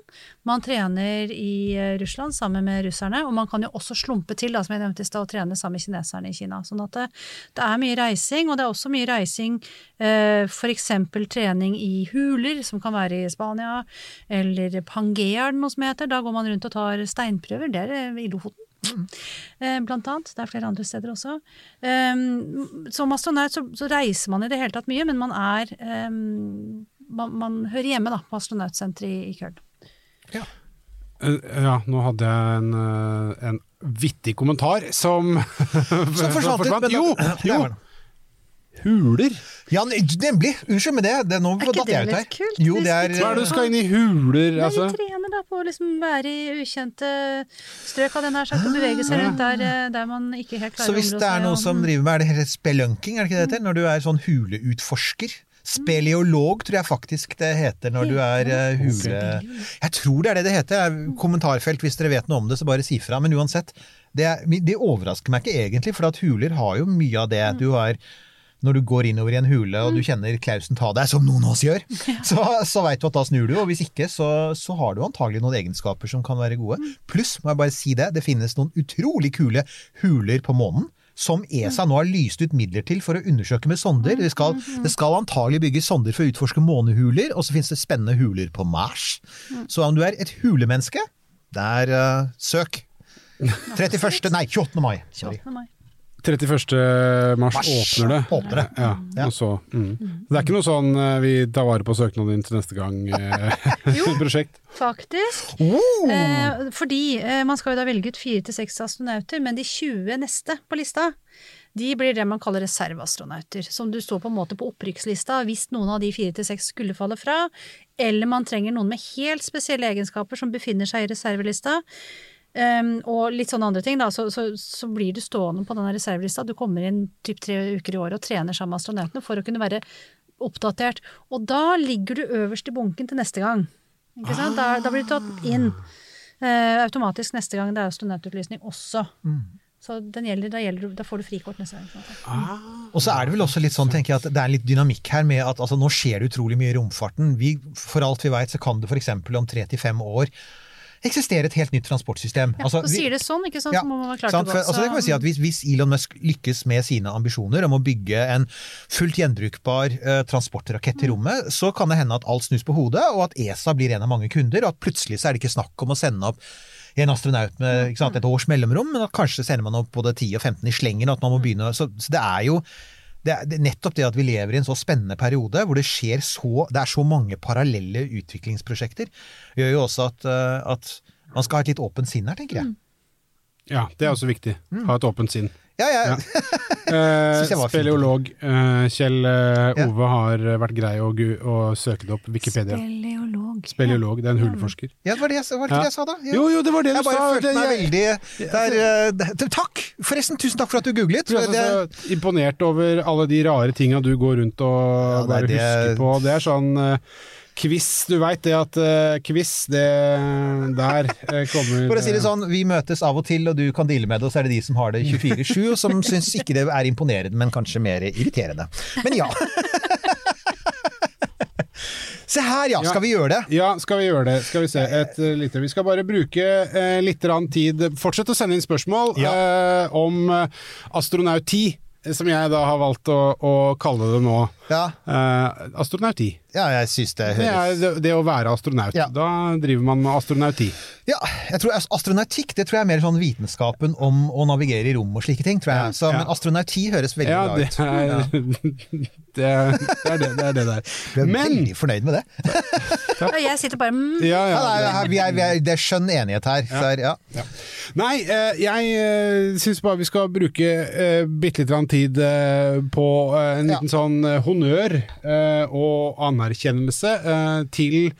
Man trener i eh, Russland sammen med russerne, og man kan jo også slumpe til, da, som jeg nevnte i stad, og trene sammen med kineserne i Kina. Sånn at det, det er mye reising, og det er også mye reising, eh, f.eks. trening i huler, som kan være i Spania, eller Pangea er det noe som heter. Da går man rundt og tar steinprøver, det er eh, i Lofoten. Eh, Blant annet. Det er flere andre steder også. Um, som astronaut så, så reiser man i det hele tatt mye, men man er um, man, man hører hjemme da, på astronautsenteret i, i Köln. Eh, ja, nå hadde jeg en, en vittig kommentar som Som forsvant Jo! Jo. Huler? Ja, nemlig! Unnskyld, men det, det er, nå ikke datt jeg ut litt her. kult? Jo, det er Hva er det du skal inn i huler? Nei, Altså? vi trener da på å liksom være i ukjente strøk, av den her sagt, og bevege seg rundt der, eh, der man ikke helt klarer Så hvis å det er noe seg, som driver med er det her spelunking, er det ikke det det heter? Når du er sånn huleutforsker? Speleolog tror jeg faktisk det heter når du er eh, hule... Jeg tror det er det det heter. Er Kommentarfelt hvis dere vet noe om det, så bare si fra. Men uansett, det, er, det overrasker meg ikke egentlig, for at huler har jo mye av det du har når du går innover i en hule og du kjenner Klausen ta deg, som noen av oss gjør, så, så veit du at da snur du, og hvis ikke så, så har du antagelig noen egenskaper som kan være gode. Pluss, må jeg bare si det, det finnes noen utrolig kule huler på månen. Som ESA nå har lyst ut midler til for å undersøke med sonder. Det skal, det skal antagelig bygges sonder for å utforske månehuler, og så finnes det spennende huler på Mars. Så om du er et hulemenneske, der uh, søk. 31. Nei, 28. mai. Sorry. 28. mai. 31. mars Mars åpner det. åpner det. Ja, Ja. og så, mm. Det er ikke noe sånn eh, vi tar vare på søknaden din til neste gang eh, prosjekt? Faktisk. Oh! Eh, fordi eh, man skal jo da velge ut fire til seks astronauter, men de 20 neste på lista, de blir det man kaller reserveastronauter. Som du står på en måte på opprykkslista hvis noen av de fire til seks skulle falle fra, eller man trenger noen med helt spesielle egenskaper som befinner seg i reservelista. Um, og litt sånne andre ting, da, så, så, så blir du stående på denne reservelista. Du kommer inn typ tre uker i året og trener sammen med astronautene for å kunne være oppdatert. Og da ligger du øverst i bunken til neste gang. Sant? Da, da blir du tatt inn uh, automatisk neste gang det er astronaututlysning også. Så den gjelder, da, gjelder, da får du frikort neste gang. Ah. Og så er det vel også litt sånn, tenker jeg, at det er litt dynamikk her med at altså, nå skjer det utrolig mye i romfarten. Vi, for alt vi veit, så kan det f.eks. om tre til fem år eksistere et helt nytt transportsystem. Ja, Altså, så sier det sånn, ikke sant, Ja, så må man være klar sant? til det. For, altså, det kan vi si at hvis, hvis Elon Musk lykkes med sine ambisjoner om å bygge en fullt gjenbrukbar uh, transportrakett Mm. til rommet, så kan det hende at alt snus på hodet, og at ESA blir en av mange kunder, og at plutselig så er det ikke snakk om å sende opp en astronaut med sant, et års mellomrom, men at kanskje sender man opp både 10 og 15 i slengen, at man må begynne Så, så det er jo det er, nettopp det at vi lever i en så spennende periode, hvor det skjer så Det er så mange parallelle utviklingsprosjekter, gjør jo også at, eh, at man skal ha et litt åpent sinn her, tenker jeg. Ja, det er også viktig. Ha et åpent sinn. Ja, ja. Ja. Eh, speleolog eh, Kjell eh, Ja. Ove har vært grei å, å søke det opp. Wikipedia. Speleolog. Speleolog, det er en hullforsker. Ja, det var det, jeg- var det jeg sa da? Jeg, Jo, jo, det var det du jeg bare følte meg veldig der, eh, Takk! Forresten, tusen takk for at du googlet. Jeg er Det, så imponert over alle de rare tinga du går rundt og Ja, bare det er husker på. Det er sånn quiz, du veit det at uh, quiz, det Der eh, kommer for å si det sånn, vi møtes av og til, og du kan deale med det, og så er det de som har det 24-7, og som syns ikke det er imponerende, men kanskje mer irriterende. Men ja. Se her, ja. Skal vi gjøre det? Ja, skal vi gjøre det. Skal vi se. Et uh, lite Vi skal bare bruke uh, litt tid Fortsett å sende inn spørsmål eh, om eh, astronauti, eh, som jeg da har valgt å, å kalle det nå. Ja. Eh, astronauti. Ja, jeg syns det Det er høres det, det å være astronaut. Da driver man med astronauti. Ja, jeg tror astronautikk det tror jeg er mer sånn vitenskapen om å navigere i rom og slike ting. tror jeg. Så, ja. Men astronauti høres veldig Ja, bra det ut. er Ja. det, er, det er det det er det der. Du er Men veldig fornøyd med det. Ja, jeg sitter bare mm. Ja, ja, Ja, det, er, vi er, vi er, det er skjønn enighet her. Er, ja. Nei, eh, jeg eh, syns bare vi skal bruke eh, bitte litt tid på en liten sånn honnør og anerkjennelse eh, til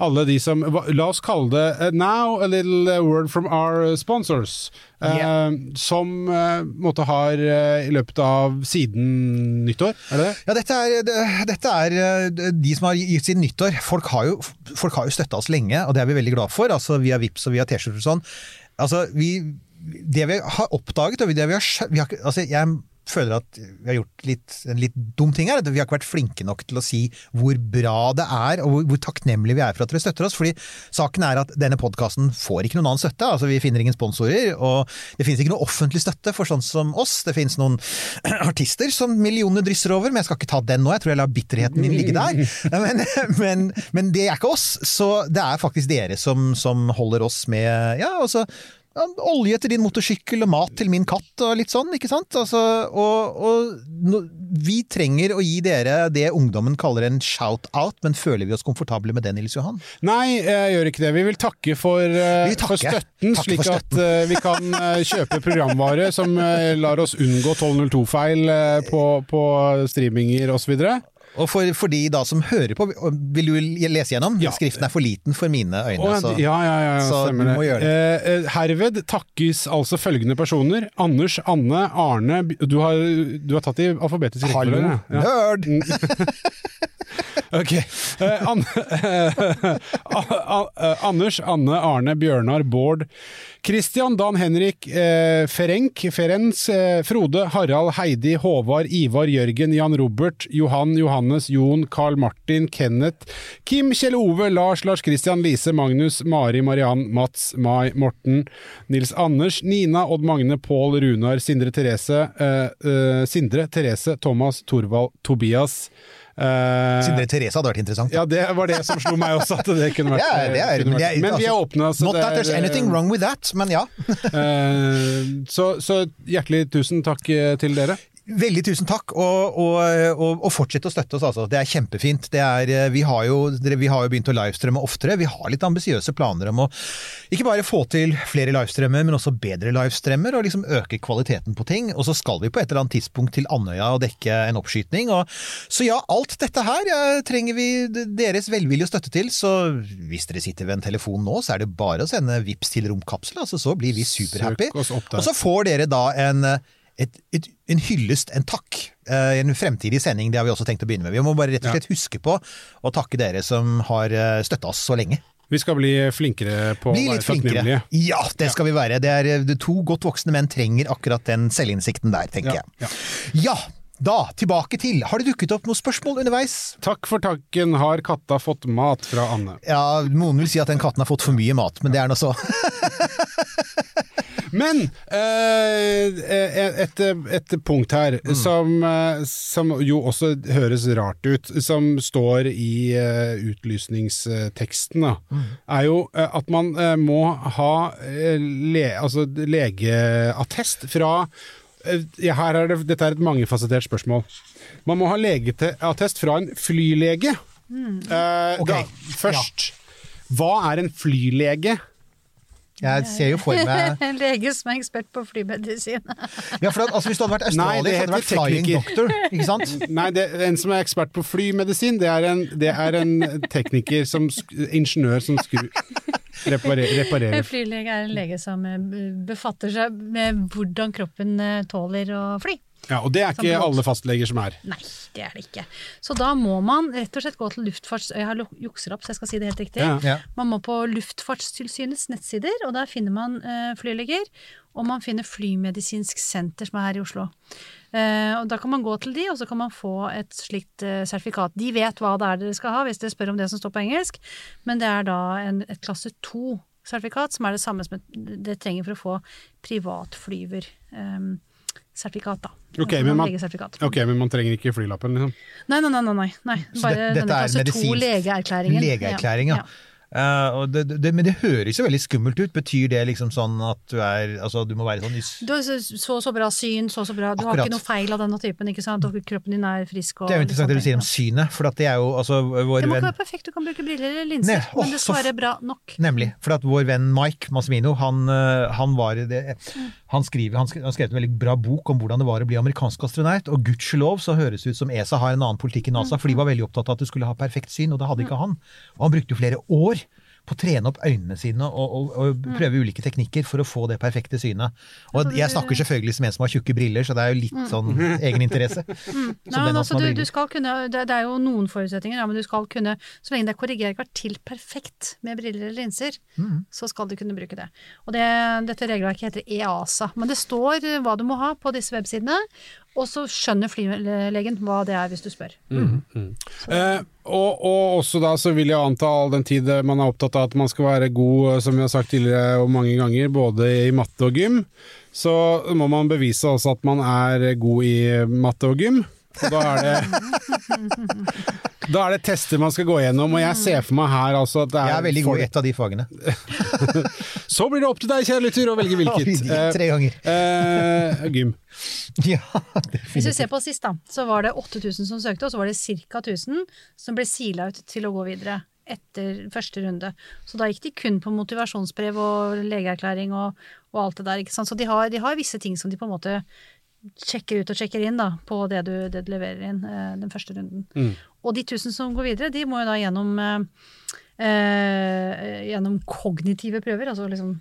alle de som La oss kalle det eh, Now a little eh, word from our sponsors. eh, Som måtte har i løpet av siden nyttår, er det det? Ja, dette er, dette er de som har gitt siden nyttår. Folk har jo, folk har jo støtta oss lenge, og det er vi veldig glad for. Altså Via Vips og via T-skjorter og sånn. Altså, vi, det vi har oppdaget, vi har, vi har altså, Jeg føler at vi har gjort litt, en litt dum ting her. At vi har ikke vært flinke nok til å si hvor bra det er, og hvor, hvor takknemlige vi er for at dere støtter oss. Fordi saken er at denne podkasten får ikke noen annen støtte. altså Vi finner ingen sponsorer, og det finnes ikke noe offentlig støtte for sånn som oss. Det finnes noen artister som millionene drysser over, men jeg skal ikke ta den nå. Jeg tror jeg lar bitterheten min ligge der. Men, men, men det er ikke oss, så det er faktisk dere som, som holder oss med Ja, altså ja, Olje til din motorsykkel og mat til min katt og litt sånn, ikke sant? Altså, og, og vi trenger å gi dere det ungdommen kaller en shout-out, men føler vi oss komfortable med det, Nils Johan? Nei, jeg gjør ikke det. Vi vil takke for, eh, Vi takke. for støtten, Takke slik for at eh, vi kan eh, kjøpe programvare som lar oss unngå 1202-feil eh, på, på streaminger osv. Og for, for de da som hører på, vil du lese gjennom? Skriften er for liten for mine øyne. Så, ja, ja, ja, så du må gjøre det. Eh, eh, herved takkes altså følgende personer. Anders, Anne, Arne Du har, du har tatt i alfabetisk Hallo, rekkefølge? nerd! Ok. Eh, an eh, Anders, Anne, Arne, Bjørnar, Bård, Christian, Dan Henrik, eh, Ferenc, Ferenc, eh, Frode, Harald, Heidi, Håvard, Ivar, Jørgen, Jan Robert, Johan, Johannes, Jon, Carl Martin, Kenneth, Kim, Kjell Ove, Lars, Lars Christian, Lise, Magnus, Mari, Mariann, Mats, Mai, Morten, Nils Anders, Nina, Odd Magne, Pål, Runar, Sindre Therese, eh, eh, Sindre, Therese, Thomas, Torvald, Tobias. Eh, dere Therese hadde vært interessant. ja, det var det som slo meg også, at det kunne vært Ja, det er, kunne men, vært- Men vi er altså, åpne. Altså, Not that there's er, anything wrong with that, men ja. eh, så, så hjertelig tusen takk eh, til dere. Veldig tusen takk, og, og, og, og fortsett å støtte oss. Altså. Det er kjempefint. Det er, eh, vi, har jo, vi har jo begynt å livestrømme oftere. Vi har litt ambisiøse planer om å ikke bare få til flere livestrømmer, men også bedre livestrømmer, og liksom øke kvaliteten på ting. Og så skal vi på et eller annet tidspunkt til Andøya og dekke en oppskyting. Så ja, alt dette her trenger vi deres velvilje og støtte til. Så hvis dere sitter ved en telefon nå, så er det bare å sende VIPs til romkapsel, altså, så blir vi superhappy. Og så får dere da en et, et, en hyllest, en takk. Eh, en fremtidig sending, det har vi også tenkt å begynne med. Vi må bare rett og slett huske på å takke dere som har støtta oss så lenge. Vi skal bli flinkere på å være takknemlige. Ja, det skal vi være. Det er, det to godt voksne menn trenger akkurat den selvinnsikten der, tenker Ja, jeg. Ja, da tilbake til Har det dukket opp noen spørsmål underveis? Takk for takken, har katta fått mat fra Anne. Ja, Noen vil si at den katten har fått for mye mat, men det er nå så. Men eh, et, et punkt her som, eh, som jo også høres rart ut, som står i eh, utlysningsteksten, da, er jo eh, at man eh, må ha eh, le, altså legeattest fra eh, ja, her er det, Dette er et mangefasettert spørsmål. Man må ha legeattest fra en flylege. Eh, okay. da, først, hva er en flylege? Jeg ser jo for meg En lege som er ekspert på flymedisin. Ja, for at, altså, Hvis du hadde vært Nei, australier, det så hadde du vært flying doctor. Ikke sant? Nei, det, en som er ekspert på flymedisin, det er en, det er en tekniker som sk- Ingeniør som skru, Reparerer. En reparerer. flylege er en lege som eh, befatter seg med hvordan kroppen eh, tåler å fly. Ja, og det er ikke alle fastleger som er. Nei, det er det ikke. Så da må man rett og slett gå til luftfarts... Jeg har jukser opp, så jeg skal si det helt riktig. Ja. Ja. Man må på Luftfartstilsynets nettsider, og der finner man uh, flyleger. Og man finner Flymedisinsk senter, som er her i Oslo. Uh, og Da kan man gå til de, og så kan man få et slikt uh, sertifikat. De vet hva det er dere skal ha, hvis dere spør om det som står på engelsk, men det er da en, et klasse to sertifikat, som er det samme som dere trenger for å få privatflyver-sertifikat, da. Ok, Altså men man- Ok, men man trenger ikke flylappen, liksom. Nei, nei, nei. nei, nei. Bare det- dette er medisinsk, to legeerklæringer. Legeerklæring, ja. Eh, og det, det, men det høres jo veldig skummelt ut. Betyr det liksom sånn at du er Altså, du må være sånn Du har så så bra syn, så så bra Du har ikke noe feil av denne typen, ikke sant? Og kroppen din er frisk og Det er jo interessant det du sier om liksom- synet, for det er jo altså vår Det må ikke være perfekt, du kan bruke briller eller linser, Nei, oh, men det skal være bra nok. Nemlig. For at vår venn Mike Massimino, han, eh, han, var det det, han, skriver, han sk- han skrev en veldig bra bok om hvordan det var å bli amerikansk astronaut, og gudskjelov så høres det ut som ESA har en annen politikk enn NASA, for de var veldig opptatt av at du skulle ha perfekt syn, og det hadde ikke han. Og han brukte jo flere år på å trene opp øynene sine og, og, og prøve ulike teknikker for å få det perfekte synet. Og jeg snakker selvfølgelig som en som har tjukke briller, så det er jo litt sånn egeninteresse. Nei, men altså, du, du skal kunne, det, det er jo noen forutsetninger, ja, men du skal kunne, så lenge det er korrigerbart til perfekt med briller eller linser, Mm. så skal du kunne bruke det. Og det, dette regelverket heter EASA, men det står hva du må ha på disse websidene, og så skjønner flylegen hva det er hvis du spør. Eh, og, og også da så vil jeg anta all den tid man er opptatt av at man skal være god, eh, som vi har sagt tidligere og mange ganger, både i matte og gym, så må man bevise også at man er god i matte og gym. Og da er det Da er det tester man skal gå gjennom, og jeg ser for meg her altså at det er Jeg er veldig god i ett av de fagene. Så blir det opp til deg, kjære lytter, å velge hvilket. Tre ganger. Eh, eh, gym. Ja, Hvis vi ser på sist, da, så var det 8000 som søkte, og så var det ca. 1000 som ble sila ut til å gå videre etter første runde. Så da gikk de kun på motivasjonsbrev og legeerklæring og, og alt det der. ikke sant? Så de har, de har visse ting som de på en måte sjekker ut og sjekker inn da, på det du, det du leverer inn eh, den første runden. Mm. Og de tusen som går videre, de må jo da gjennom eh, eh, gjennom kognitive prøver, altså liksom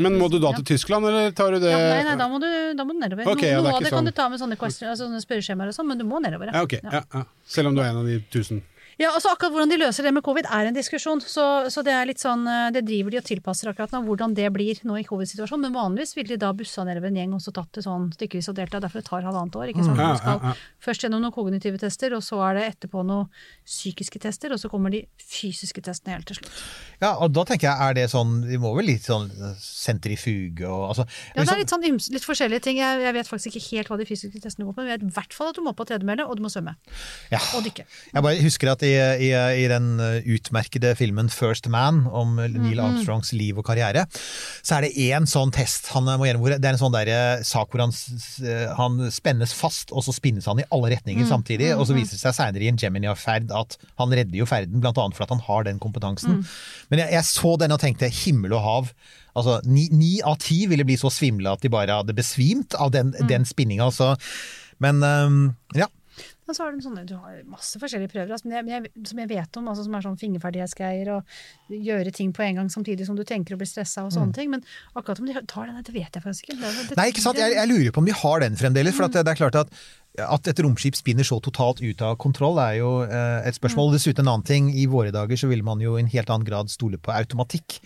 Men må du da til Tyskland, eller tar du det ja, Nei, nei, da må du, da må du nedover. Okay, ja, Noe av det kan sånn- du ta med sånne, altså, sånne spørreskjemaer og sånn, men du må nedover. Ja, ok. Ja, ja. Selv om du er en av de tusen. Ja, altså Akkurat hvordan de løser det med covid er en diskusjon. Så, så det er litt sånn, eh, det driver de og tilpasser akkurat nå, hvordan det blir nå i covid-situasjonen. Men vanligvis ville de da bussa nedover en gjeng og så tatt det sånn stykkevis og delt. Det er derfor det tar halvannet år. ikke sant? Mm. Ja, ja, ja. Først gjennom noen kognitive tester, og så er det etterpå noen psykiske tester, og så kommer de fysiske testene helt til slutt. Ja, og da tenker jeg, er det sånn Vi må vel litt sånn sentrifuge og altså Ja, det er litt sånn litt forskjellige ting. Jeg, jeg vet faktisk ikke helt hva de fysiske testene går på, men jeg vet i hvert fall at du må på tredemølle, og du må svømme. Ja. Og dykke. Jeg bare husker at i, i, i den utmerkede filmen First Man om Neil Armstrongs liv og karriere, så er det én sånn test han må gjennom. Det er en sånn der, eh, sak hvor han, s- han spennes fast, og så spinnes han i alle retninger samtidig. Og så viser det seg seinere i en Gemini-ferd at han redder jo ferden, blant annet at han har den kompetansen. Men jeg, jeg så den og tenkte himmel og hav. Altså, ni, av ti ville bli så svimle at de bare hadde besvimt av den, den spinninga. Så. Men um, ja. Og så har de sånne, du har masse forskjellige prøver altså, men jeg, som jeg vet om, altså, som er sånn fingerferdighetsgreier og gjøre ting på en gang samtidig som du tenker å bli stressa og sånne Mm. ting. Men akkurat om de tar den, det vet jeg faktisk ikke. Det, det, Nei, ikke sant? Jeg, jeg lurer på om de har den fremdeles. For det, det er klart at, at et romskip spinner så totalt ut av kontroll, er jo eh, et spørsmål. Dessuten en annen ting. I våre dager så vil man jo i en helt annen grad stole på automatikk.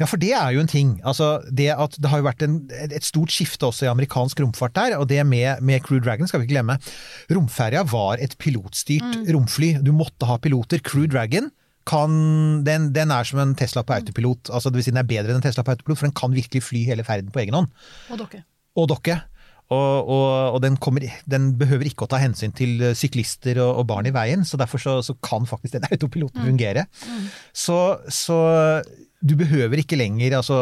Ja, for det er jo en ting. Altså, det, at det har jo vært en, et stort skifte også i amerikansk romfart der, og det med, med Crew Dragon skal vi ikke glemme. Romferja var et pilotstyrt romfly. Du måtte ha piloter. Crew Dragon kan, den, den er som en Tesla på autopilot. Altså, det vil si den er bedre enn en Tesla på autopilot, for den kan virkelig fly hele ferden på egen hånd. Og dokke. Og dokke. Og, og, og den, kommer, den behøver ikke å ta hensyn til eh, syklister og, og barn i veien, så derfor så, så kan faktisk den autopiloten fungere. Så, så du behøver ikke lenger altså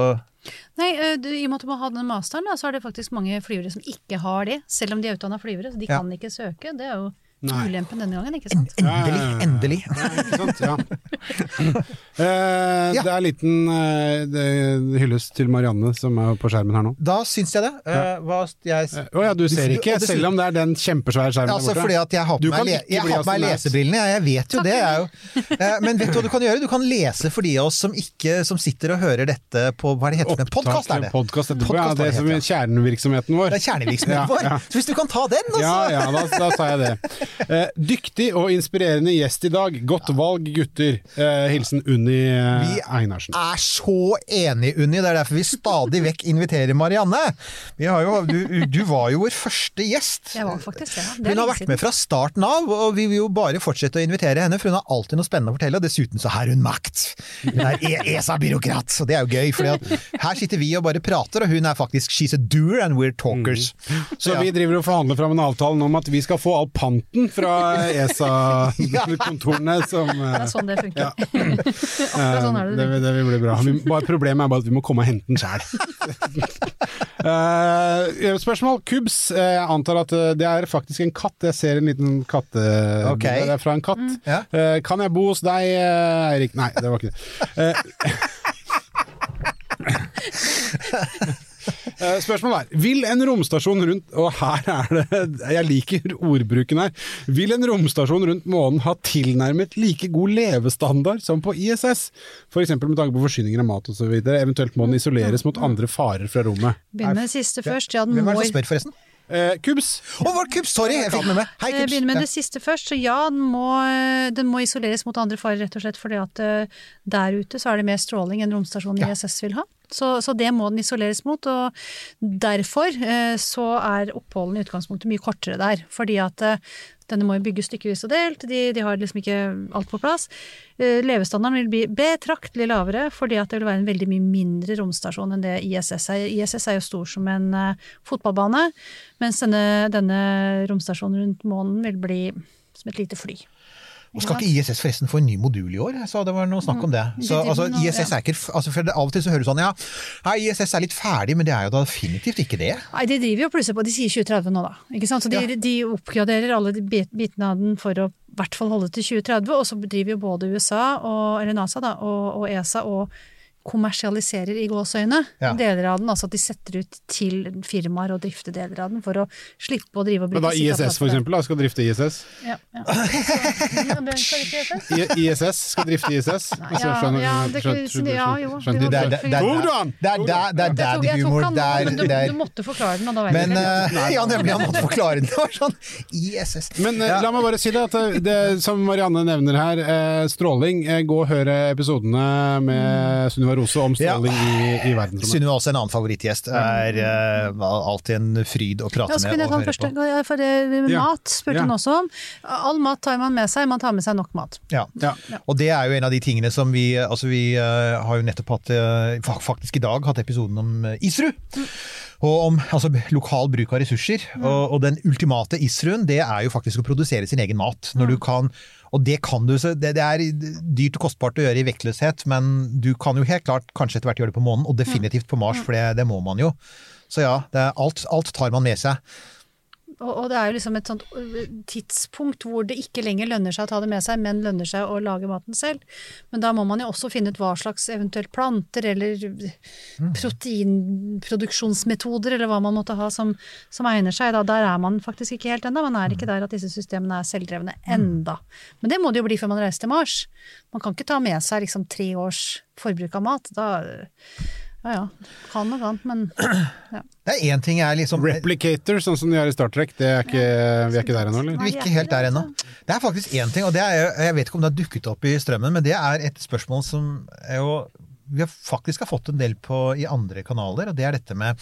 Nei, eh, du, i og med at du må ha den masteren, da, så er det faktisk mange flyvere som ikke har det, selv om de er utdanna flyvere. Så de Ja. kan ikke søke. Det er jo Nei. ulempen denne gangen, ikke sant? Endelig, endelig. Ja, ikke sant? Ja. Eh, Det er en liten eh, hyllest til Marianne som er på skjermen her nå. Da syns jeg det. Eh, hva, jeg, Oh, ja, du ser ikke, selv om det er den kjempesvære skjermen Altså, der borte. fordi at jeg har på meg, le- jeg har meg lesebrillene, jeg, jeg vet jo det. Jeg er jo. Eh, Men vet du hva du kan gjøre? Du kan lese for de av oss som, ikke, som sitter og hører dette på hva det heter en podkast, er det? Podcast Podcast, det det som er kjernevirksomheten vår. Det er kjernevirksomheten vår. Ja, ja. Så hvis du kan ta den, altså. Ja, ja, da, da sa jeg det. Eh, dyktig og inspirerende gjest i dag. Godt valg, gutter. Eh, hilsen Unni Einarsen Vi er så enig, Unni. Det er derfor vi stadig vekk inviterer Marianne. Vi har jo, du, du var jo vår første gjest. Jeg var faktisk ja. Det Hun har vært med fra starten av, og vi vil jo bare fortsette å invitere henne, for hun har alltid noe spennende å fortelle, og dessuten så har hun makt. Hun er E- ESA-byråkrat, så det er jo gøy, for her sitter vi og bare prater, og hun er faktisk she's a doer and we're talkers. Så ja. vi driver og forhandler fram en avtale om at vi skal få all panten fra ESA-kontorene som Det eh, er sånn det funker. Ja. Sånn det, det. vil- det vil bli bra. Vi, bare problemet er bare at vi må komme og hente den sjæl. spørsmål. Kubs. Eh, Jeg antar at eh, det er faktisk en katt. Jeg ser en liten katte... Okay. Det er fra en katt. Ja. Uh, Kan jeg bo hos deg, eh, Eirik? Nei, det var ikke det. Eh, Eh, Spørsmålet er, vil en romstasjon rundt Og her er det Jeg liker ordbruken her. Vil en romstasjon rundt månen ha tilnærmet like god levestandard som på ISS? F.eks. med tanke på forsyninger av mat osv. Eventuelt må den isoleres mot andre farer fra rommet. Begynner med det siste først. Ja, den Hvem er det som spør, forresten? Eh, Kubs. Å, var det Kubs? Sorry, jeg fikk med meg. Hei, Jeg Kubs. begynner med det siste først. Så ja, den må, den må isoleres mot andre farer, rett og slett fordi at eh, der ute så er det mer stråling enn romstasjonen ISS vil ha. Så, så det må den isoleres mot, og derfor eh, så er oppholdene i utgangspunktet mye kortere der. Fordi at eh, denne må jo bygges stykkevis og delt, de, de har liksom ikke alt på plass. Eh, levestandarden vil bli betraktelig lavere, fordi at det vil være en veldig mye mindre romstasjon enn det ISS er. ISS er jo stor som en eh, fotballbane, mens denne, denne romstasjonen rundt månen vil bli som et lite fly. Og skal ikke ISS forresten få en ny modul i år? Sa det var noe snakk om det. Mm. Så altså, ISS er ikke altså, for Av og til så hører du sånn ja, ISS er litt ferdig, men det er jo da definitivt ikke det. Nei, de driver jo plusser på, de sier 2030 nå da. Ikke sant? Så de, Ja. de oppgraderer alle bitene av den for å i hvert fall holde til 2030, og så driver jo både USA, og, eller NASA da, og, og ESA og kommersialiserer i gåsøyne Ja. deler av den. Altså at de setter ut til firmaer å drifte deler av den for å slippe å drive og bruke Men da ISS for eksempel, da, skal drifte ISS? Ja, ja. Så, ja, skal ISS? I, ISS skal drifte ISS? Altså, ja, skjønner- ja, det skjønner- kunne- skjønner- ja, jo, skjønner- det Det er, daddy-humor. du, du måtte forklare den, og da vet Men jeg det. eh, Ja, nemlig, han måtte forklare den. Det var sånn ISS. Men eh, Ja. la meg bare si det, at det, det som Marianne nevner her, eh, stråling. Eh, gå og høre episodene med Sunniva Rose om stråling i, i verden. Sunniva er også en annen favorittgjest. Er uh, alltid en fryd å prate Ja, med og høre første. på. Ja, For det, Ja. mat spurte Ja. hun også om. All mat tar man med seg, man tar med seg nok mat. Ja. Ja. Og det er jo en av de tingene som vi Altså vi uh, har jo nettopp hatt uh, faktisk i dag hatt episoden om eh, Isru. Og om altså, lokal bruk av ressurser. Og, og den ultimate Isruen, det er jo faktisk å produsere sin egen mat. Når du kan og det kan du, det, det er dyrt og kostbart å gjøre i vektløshet, men du kan jo helt klart kanskje etter hvert gjøre det på månen, og definitivt på Mars, for det, det må man jo. Så ja, det alt, alt tar man med seg. Og, og det er jo liksom et sånt tidspunkt hvor det ikke lenger lønner seg å ta det med seg, men lønner seg å lage maten selv. Men da må man jo også finne ut hva slags eventuelt planter eller proteinproduksjonsmetoder eller hva man måtte ha som, som egner seg. Da, der er man faktisk ikke helt ennå. Man er ikke der at disse systemene er selvdrevne enda. Men det må det jo bli før man reiser til Mars. Man kan ikke ta med seg liksom tre års forbruk av mat. Da ja ja, kan og kan, men ja. Det er én ting jeg liksom Replicator, sånn som de har i Star Trek, det er ikke, vi er ikke der ennå, eller? Vi er ikke helt der ennå. Det er faktisk én ting, og det er, jeg vet ikke om det har dukket opp i strømmen, men det er et spørsmål som er jo, vi har faktisk har fått en del på i andre kanaler, og det er dette med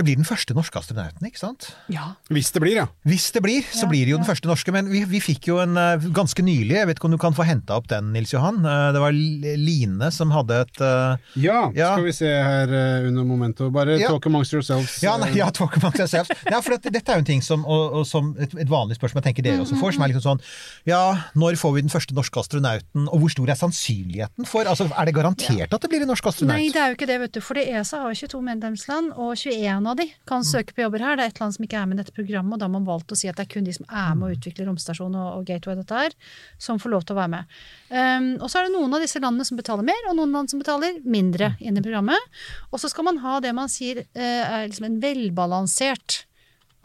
Det blir den første norske astronauten, ikke sant? ja. Hvis det blir, ja. Hvis det blir, så blir det jo den første norske. Men vi, vi fikk jo en eh, ganske nylig, jeg vet ikke om du kan få henta opp den, Nils Johan. Eh, Det var Line som hadde et uh, Ja, Ja. skal vi se her under momentet. Bare Ja. talk amongst yourselves. Ja, nei, ja talk amongst yourselves. Ja, for dette, dette er jo en ting som, og, og som et, et vanlig spørsmål jeg tenker dere også får, som er liksom sånn Ja, når får vi den første norske astronauten, og hvor stor er sannsynligheten for Altså, er det garantert at det blir en norsk astronaut? Nei, det er jo ikke det, vet du. For ESA har jo 22 medlemsland, og 21 av de kan søke på jobber her. Det er et land som ikke er med i dette programmet, og da har man valgt å si at det er kun de som er med å utvikle romstasjon og, og gateway dette her, som får lov til å være med. Um, og så er det noen av disse landene som betaler mer, og noen land som betaler mindre inn i programmet. Og så skal man ha det man sier uh, er liksom en velbalansert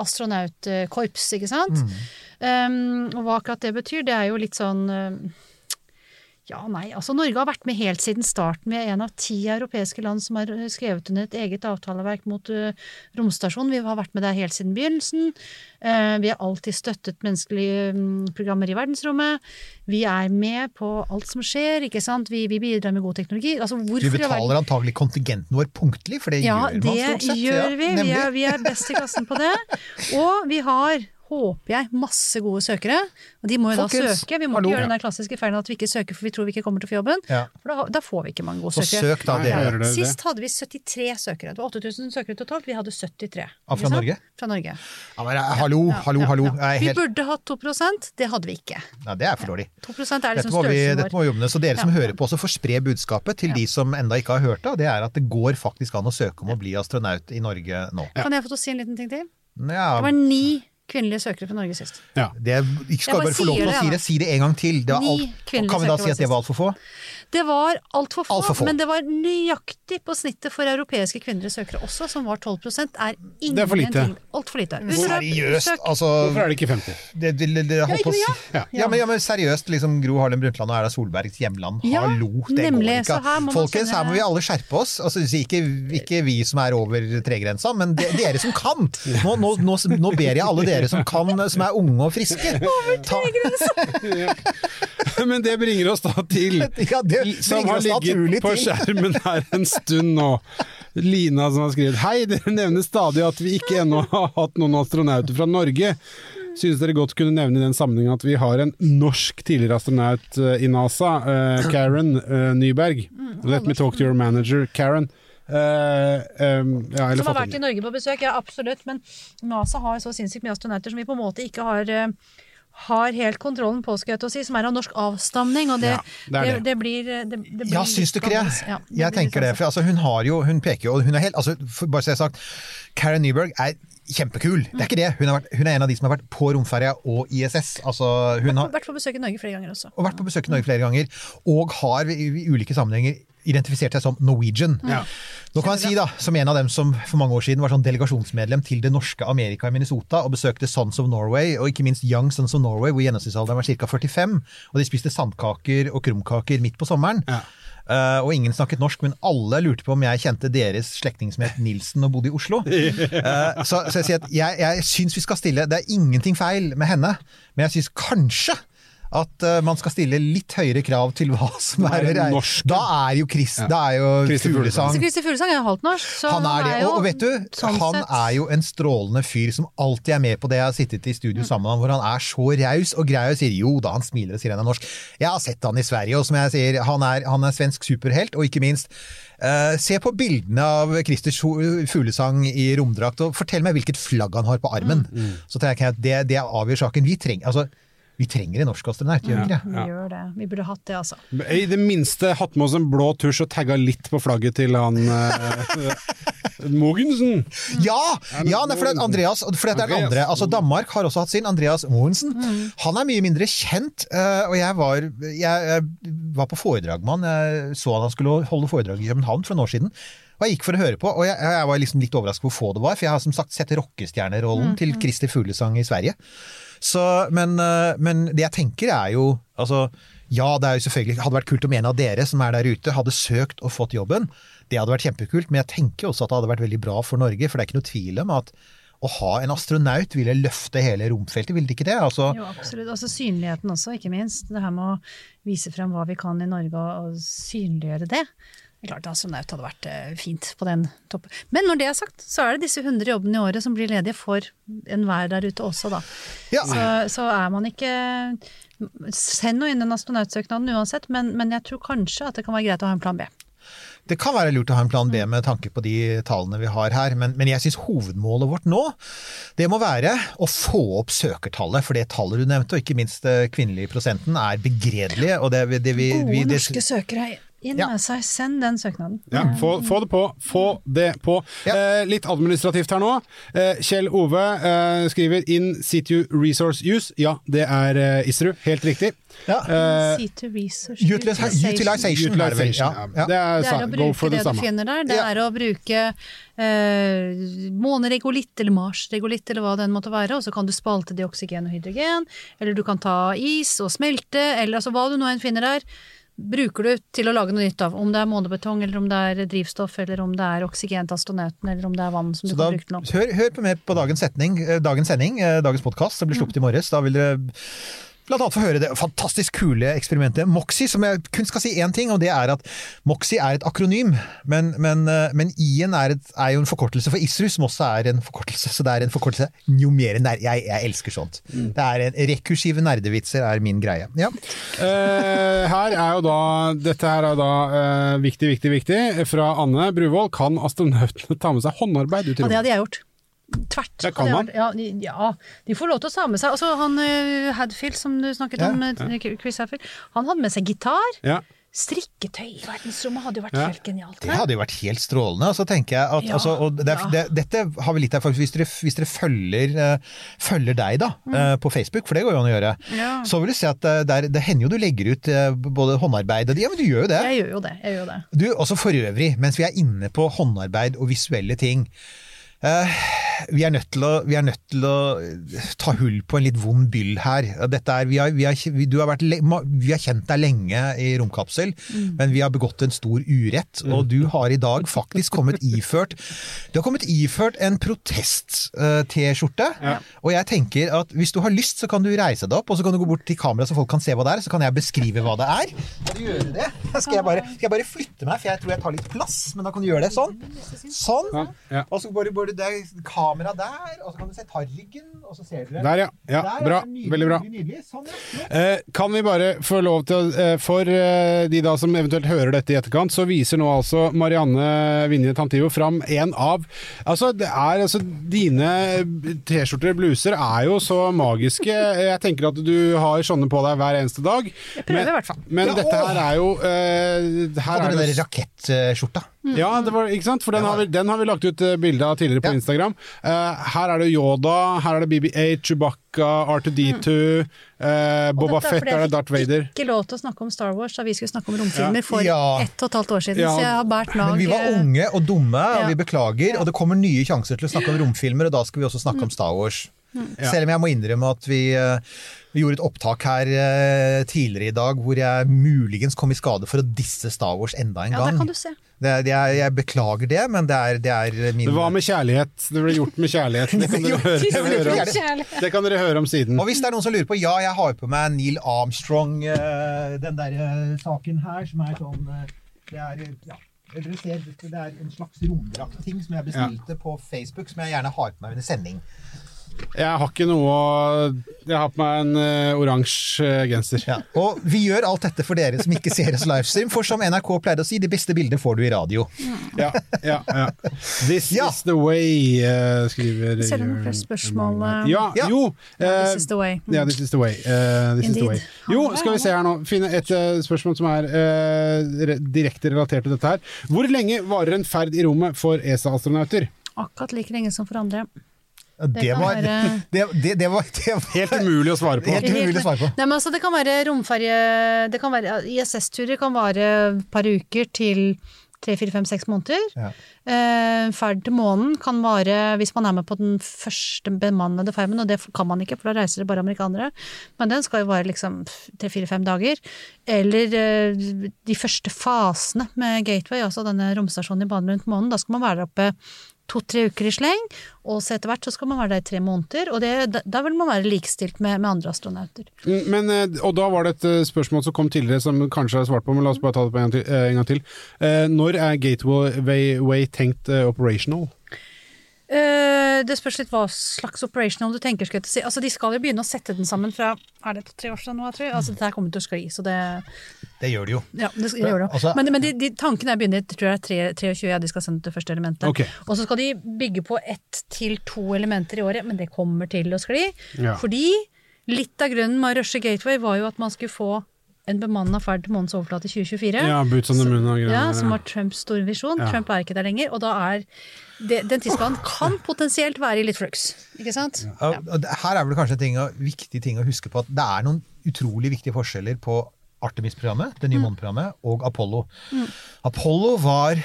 astronautkorps, ikke sant? Um, og hva akkurat det betyr, det er jo litt sånn um, ja, nei, altså Norge har vært med helt siden starten. Vi er en av ti europeiske land som har eh, skrevet under et eget avtaleverk mot uh, romstasjonen. Vi har vært med der helt siden begynnelsen. Uh, vi har alltid støttet menneskelige um, programmer i verdensrommet. Vi er med på alt som skjer, ikke sant. Vi, vi bidrar med god teknologi. Altså, Vi betaler antagelig kontingenten vår punktlig, for det ja, gjør man stort sett. gjør ja, vi. Vi er, vi er best i klassen på det. Og vi har håper jeg, masse gode søkere. Og de må jo Folkens, da søke. Vi må hallo. ikke gjøre den der klassiske feilen at vi ikke søker for vi tror vi ikke kommer til å få jobben. Ja. For da, da får vi ikke mange gode Så søkere. søk da, dere. Sist hadde vi 73 søkere. Det var 8000 søkere totalt, vi hadde 73. Ah, fra? Norge? Fra Norge. Ja, men, eh, hallo, Ja, hallo, ja, hallo. ja. Vi helt... burde hatt 2% det hadde vi ikke. Nei, det er for dårlig. 2 er liksom Dette må, vi, dette må vi jobbe med. Så dere som hører på også får spre budskapet til de som enda ikke har hørt det, det er at det går faktisk an å søke om å bli astronaut i Norge nå. Kan jeg få til å si en liten ting til? Ja, Det var ni kvinnelige søkere fra Norge sist. Ja. det ikke skal Jeg bare bare få lov til å si det, si det en gang til. Det var Ni alt, kan vi da si at det var var altfor få? Det var altfor få, Alt få. men det var nøyaktig på snittet for europeiske kvinnelige søkere også, som var 12 er Det er for lite. Altfor lite. Seriøst, Søk- altså Hvorfor er det ikke 50? det, det, det, det, på å si. Ja. Ja, men, ja, men seriøst, liksom Gro Harlem Brundtland og Erla Solbergs hjemland. Ja, Hallo, det nemlig, går ikke. her Folkens, her må vi alle skjerpe oss. Altså, ikke, ikke vi som er over tregrensa, men de, dere som kan. Nå, nå, nå, nå ber jeg alle dere som kan, som er unge og friske. Over Ta, Men det bringer oss da til ja, det som bringer har ligget på skjermen her en stund nå. Lina som har skrevet Hei, dere nevner stadig at vi ikke ennå har hatt noen astronauter fra Norge. Synes dere godt kunne nevne i den sammenhengen at vi har en norsk tidligere astronaut eh, i NASA, uh, Karen uh, Nyberg. Let me talk to your manager, Karen. Uh, um, ja, eller Som har vært i Norge på besøk, ja absolutt. Men NASA har så sinnssykt mye astronauter som vi på en måte ikke har eh, har helt kontrollen på, skal jeg til å si, som er av norsk avstamning. Og det, Ja, det det. det blir, det, det blir Ja, syns du ikke det? Ja, det jeg tenker det. For altså, hun har jo, hun peker jo, hun er helt altså, Bare så jeg har sagt, Karen Nyberg er kjempekul. Det er ikke det. Hun, har vært, hun er en av de som har vært på romferja og ISS. Altså, hun annerledes. har Vært på besøk i Norge flere ganger også. og vært på besøk i Norge flere ganger, og har i, i ulike sammenhenger identifisert seg som Norwegian. Ja. Nå kan jeg si da, som en av dem som for mange år siden var sånn delegasjonsmedlem til det norske Amerika i Minnesota, og besøkte Sons of Norway, og ikke minst Young Sons of Norway, hvor gjennomsnittsalderen var ca. 45, og de spiste sandkaker og krumkaker midt på sommeren. Ja. Uh, og ingen snakket norsk, men alle lurte på om jeg kjente deres slektning som het Nilsen og bodde i Oslo. Uh, så, så jeg sier at jeg, jeg syns vi skal stille Det er ingenting feil med henne, men jeg syns kanskje at uh, man skal stille litt høyere krav til hva som er, Er norsk? Da er jo Chris Da er jo Christer Fuglesang. Fuglesang Christer Fuglesang er halvt norsk, så han er det. jo Og, og vet du, sånn han sett- er jo en strålende fyr som alltid er med på det. Jeg har sittet i studio sammen med ham hvor han er så raus og grei og sier jo da, han smiler og sier han er norsk. Jeg har sett han i Sverige, og som jeg sier, han er, han er svensk superhelt, og ikke minst uh, Se på bildene av Christer Fu- Fuglesang i romdrakt, og fortell meg hvilket flagg han har på armen. Så tenker jeg at det, det avgjør saken. Vi trenger altså Vi trenger en norsk astronaut, gjør vi ikke det? Vi gjør det. Vi burde hatt det, altså. I det minste hatt med oss en blå tusj og tagga litt på flagget til han eh, Mogensen. Ja! ja for det er Andreas for det er den Andreas. andre. Altså Danmark har også hatt sin. Andreas Mogensen. Han er mye mindre kjent. eh, Og jeg var, jeg, jeg var på foredrag med han. Jeg så at han skulle holde foredrag i København for noen år siden. Og jeg gikk for å høre på, og jeg, jeg var liksom litt overrasket hvor få det var. For jeg har som sagt sett rockestjernerollen til Christer Fuglesang i Sverige. Så, men, eh, men det jeg tenker er jo altså, Ja, det er jo selvfølgelig hadde vært kult om en av dere som er der ute, hadde søkt og fått jobben. Det hadde vært kjempekult, men jeg tenker også at det hadde vært veldig bra for Norge. For det er ikke noe tvil om at å ha en astronaut ville løfte hele romfeltet, ville det ikke det? Altså, Jo, absolutt. Altså synligheten også, ikke minst. Det her med å vise frem hva vi kan i Norge, og, synliggjøre det. Klart astronaut hadde vært eh, fint på den toppen. Men når det er sagt, så er det disse 100 jobbene i året som blir ledige for enhver der ute også, da. Ja. Så, så er man ikke Send nå inn den astronautsøknaden uansett, men, men jeg tror kanskje at det kan være greit å ha en plan B. Det kan være lurt å ha en plan B med tanke på de tallene vi har her, men, men jeg syns hovedmålet vårt nå, det må være å få opp søkertallet. For det tallet du nevnte, og ikke minst eh, kvinnelige prosenten, er begredelig. Og det, det, vi, Gode vi, det, norske søkere inn Ja. med seg, send den søknaden. Ja, få, få det på. Få det på. Eh, litt administrativt her nå. Eh, Kjell Ove eh, skriver 'In situ resource use'. Ja, det er eh, ISRU, Helt riktig. Ja. C2 research Utilisa- utilization er det. Ja, ja. Det er, Det er å bruke det det du samme. finner der. Det Ja. er å bruke eh, måneregolitt eller marsregolitt eller hva den måtte være, og så kan du spalte det i oksygen og hydrogen, eller du kan ta is og smelte, eller altså hva du nå enn finner der. Bruker du til å lage noe nytt av, om det er månebetong, eller om det er drivstoff, eller om det er oksygen til astronauten, eller om det er vann som Så du kan bruke til noe. hør, hør på mer på dagens, setning, eh, dagens sending, eh, dagens podkast, som blir sluppet i morges. Da vil dere blant annet få høre det fantastisk kule eksperimentet MOXIE, som jeg kun skal si én ting, og det er at MOXIE er et akronym, men, men, eh, men I-en er, er jo en forkortelse for ISRU, som også er en forkortelse. Så det er en forkortelse jo mer nær... Jeg, jeg elsker sånt. Det er en Rekursive nerdevitser er min greie. Ja. Eh, her er jo da, dette her er da eh, viktig, viktig, viktig. Fra Anne Bruvoll. Kan astronautene ta med seg håndarbeid ut i Ja, det hadde jeg gjort. Tvert. Det kan man. Ja, de- ja, de får lov til å ta med seg Altså, han eh, Hadfield, som du snakket Ja, om, eh, Chris Hadfield, han hadde med seg gitar. Ja. Strikketøy i verdensrommet hadde jo vært Ja. helt genialt. Det hadde jo vært helt strålende. Og så tenker jeg at, Ja, altså, og det, er- ja. det, Dette har vi litt erfaring hvis dere, hvis dere følger, uh, følger deg da, eh, på Facebook, for det går jo an å gjøre, Mm. Ja. så vil du se at uh, der, det hender jo du legger ut både håndarbeid og Ja, men du gjør jo det. Jeg gjør jo det. jeg gjør det. Du, også for øvrig, mens vi er inne på håndarbeid og visuelle ting vi, er nødt til å, vi er nødt til å ta hull på en litt vond byll her. Dette er, vi, har, vi, har, du har vært, vi har kjent deg lenge i romkapsel, men vi har begått en stor urett. Og du har i dag faktisk kommet iført Du har kommet iført en protest-T-skjorte. Og jeg tenker at hvis du har lyst, så kan du reise deg opp, og så kan du gå bort til kameraet så folk kan se hva det er. Så kan jeg beskrive hva det er. Skal du gjøre det? Skal jeg bare, skal jeg bare flytte meg, for jeg tror jeg tar litt plass, men da kan du gjøre det. Sånn. Sånn. Og så bare, bare det er kamera der, og så kan du se targen, og så ser du det. Der, ja. ja Der, bra. nydelig, Veldig bra. Nydelig. Sånn, ja. Eh, kan vi bare få lov til å eh, For eh, de da som eventuelt hører dette i etterkant, så viser nå altså Marianne Vinje Tantivo fram en av Altså, det er altså Dine T-skjorter og bluser er jo så magiske. Jeg tenker at du har sånne på deg hver eneste dag. Jeg prøver Men- i hvert fall. Men Ja, dette her er jo eh, her Hadde er det der rakettskjorta. Ja, det var, ikke sant? For den har vi, den har vi lagt ut eh, bilde av tidligere på Ja. Instagram. Uh, her er det Yoda, her er det BB8, Chewbacca, R2D2, mm. uh, Boba Fett, fordi er det jeg Darth fikk Vader? ikke lov til å snakke om Star Wars da vi skulle snakke om romfilmer for Ja. ett og et halvt år siden, Ja. så jeg har båret lag Men vi var unge og dumme, og vi beklager. Og det kommer nye sjanser til å snakke om romfilmer, og da skal vi også snakke om Star Wars. Ja. Selv om jeg må innrømme at vi, vi gjorde et opptak her tidligere i dag hvor jeg muligens kom i skade for å disse Star Wars enda en Ja, der gang. kan du se. Det er, jeg, beklager det, men det er, det er min Det var med kjærlighet. Det ble gjort med kjærlighet. Det kan dere høre, Det ble høre, om, det kan dere høre om siden. Og hvis det er noen som lurer på, ja, jeg har på meg Neil Armstrong, eh, den der eh, saken her, som er sånn eh, Det er ja, dere ser, det er en slags romdraktting som jeg bestilte på Facebook, som jeg gjerne har på meg under sending. Jeg har ikke noe å Jeg har på meg en uh, oransje eh, genser. Ja. Og vi gjør alt dette for dere som ikke ser oss livestream, for som NRK pleide å si, de beste bildene får du i radio. Ja, ja, ja. This Ja. is the way, uh, skriver Ser du det er spørsmål? Ja, Ja. jo. Ja, eh, this is the way. Ja, this is the way. Uh, this is the way. Jo, skal vi se her nå. Finne et spørsmål som er eh, re direkte relatert til dette her. Hvor lenge varer en ferd i rommet for ESA-astronauter? Akkurat like lenge som for andre. Det, det, var, være- det, det, det var, det var Helt umulig å svare på. Helt umulig å svare på. Nei, men altså, det kan være romferje Det kan være ISS-turer kan vare et par uker til tre, fire, fem, seks måneder. Ja. Eh, ferd til månen kan vare hvis man er med på den første bemannede fermen, og det kan man ikke, for da reiser det bare amerikanere. Men den skal jo vare liksom tre, fire, fem dager. Eller eh, de første fasene med Gateway, altså denne romstasjonen i banen rundt månen. Da skal man være der oppe to-tre uker i sleng, og så etter hvert så skal man være der i tre måneder. Og det, da, vil man være likestilt med, med andre astronauter. Mm, Men, eh, og da var det et eh, spørsmål som kom tidligere som kanskje er svart på, men la oss bare ta det på en gang til. eh, En gang til. Når er Gateway Way tenkt operational? Eh, det spørs litt hva slags operational du tenker. Skal si. Altså, de skal jo begynne å sette den sammen fra er det tre år siden nå, jeg tror? Altså, dette kommer til å skli, så det Det gjør det jo. Ja, det det gjør det. Altså- men men de, de tankene er begynner, jeg tror jeg er tre- 23, ja, de skal sende det første elementet. Okay. Og så skal de bygge på ett til to elementer i året, men det kommer til å skli. Ja. Fordi litt av grunnen med å rushe Gateway var jo at man skulle få en bemanna ferd til månens overflate i 2024. Ja, Boots on the Moon og greier. Ja, som var Trumps store visjon. Ja. Trump er ikke der lenger, og da er det, den tidsplanen kan potensielt være i litt flux. Ikke sant? Ja, Ja. Her er vel kanskje en ting, viktig ting å huske på at det er noen utrolig viktige forskjeller på Artemis-programmet, det nye måneprogrammet, og Apollo. Apollo var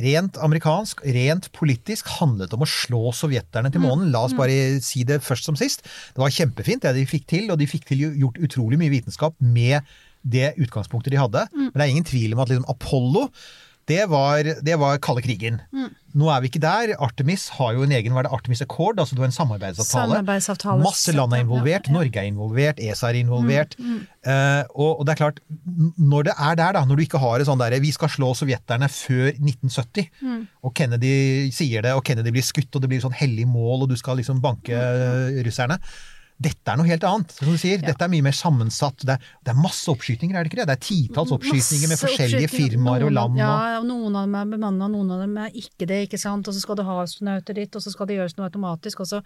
rent amerikansk, rent politisk, handlet om å slå sovjeterne til månen. La oss bare si det først som sist. Det var kjempefint det de fikk til, og de fikk til gjort utrolig mye vitenskap med det utgangspunktet de hadde. Men det er ingen tvil om at liksom Apollo det var, det var kalde krigen. Nå er vi ikke der. Artemis har jo en egen det, Artemis Accord, altså det var en samarbeidsavtale. Samarbeidsavtale. Masse land er involvert. Ja. Norge er involvert, ESA er involvert. Eh, og, og det er klart, når det er der, da, når du ikke har et sånn derre Vi skal slå sovjeterne før 1970, og Kennedy sier det, og Kennedy blir skutt, og det blir sånn hellig mål, og du skal liksom banke eh, russerne. Dette er noe helt annet. som du sier. Dette er mye mer sammensatt. Det er, det er masse oppskytinger, er det ikke det? Det er titalls oppskytinger med forskjellige oppskytinger. firmaer og land. Ja, Og, og noen av dem er bemanna, noen av dem er ikke det, ikke sant. Og så skal du ha astronauter dit, og så skal det gjøres noe automatisk. Og så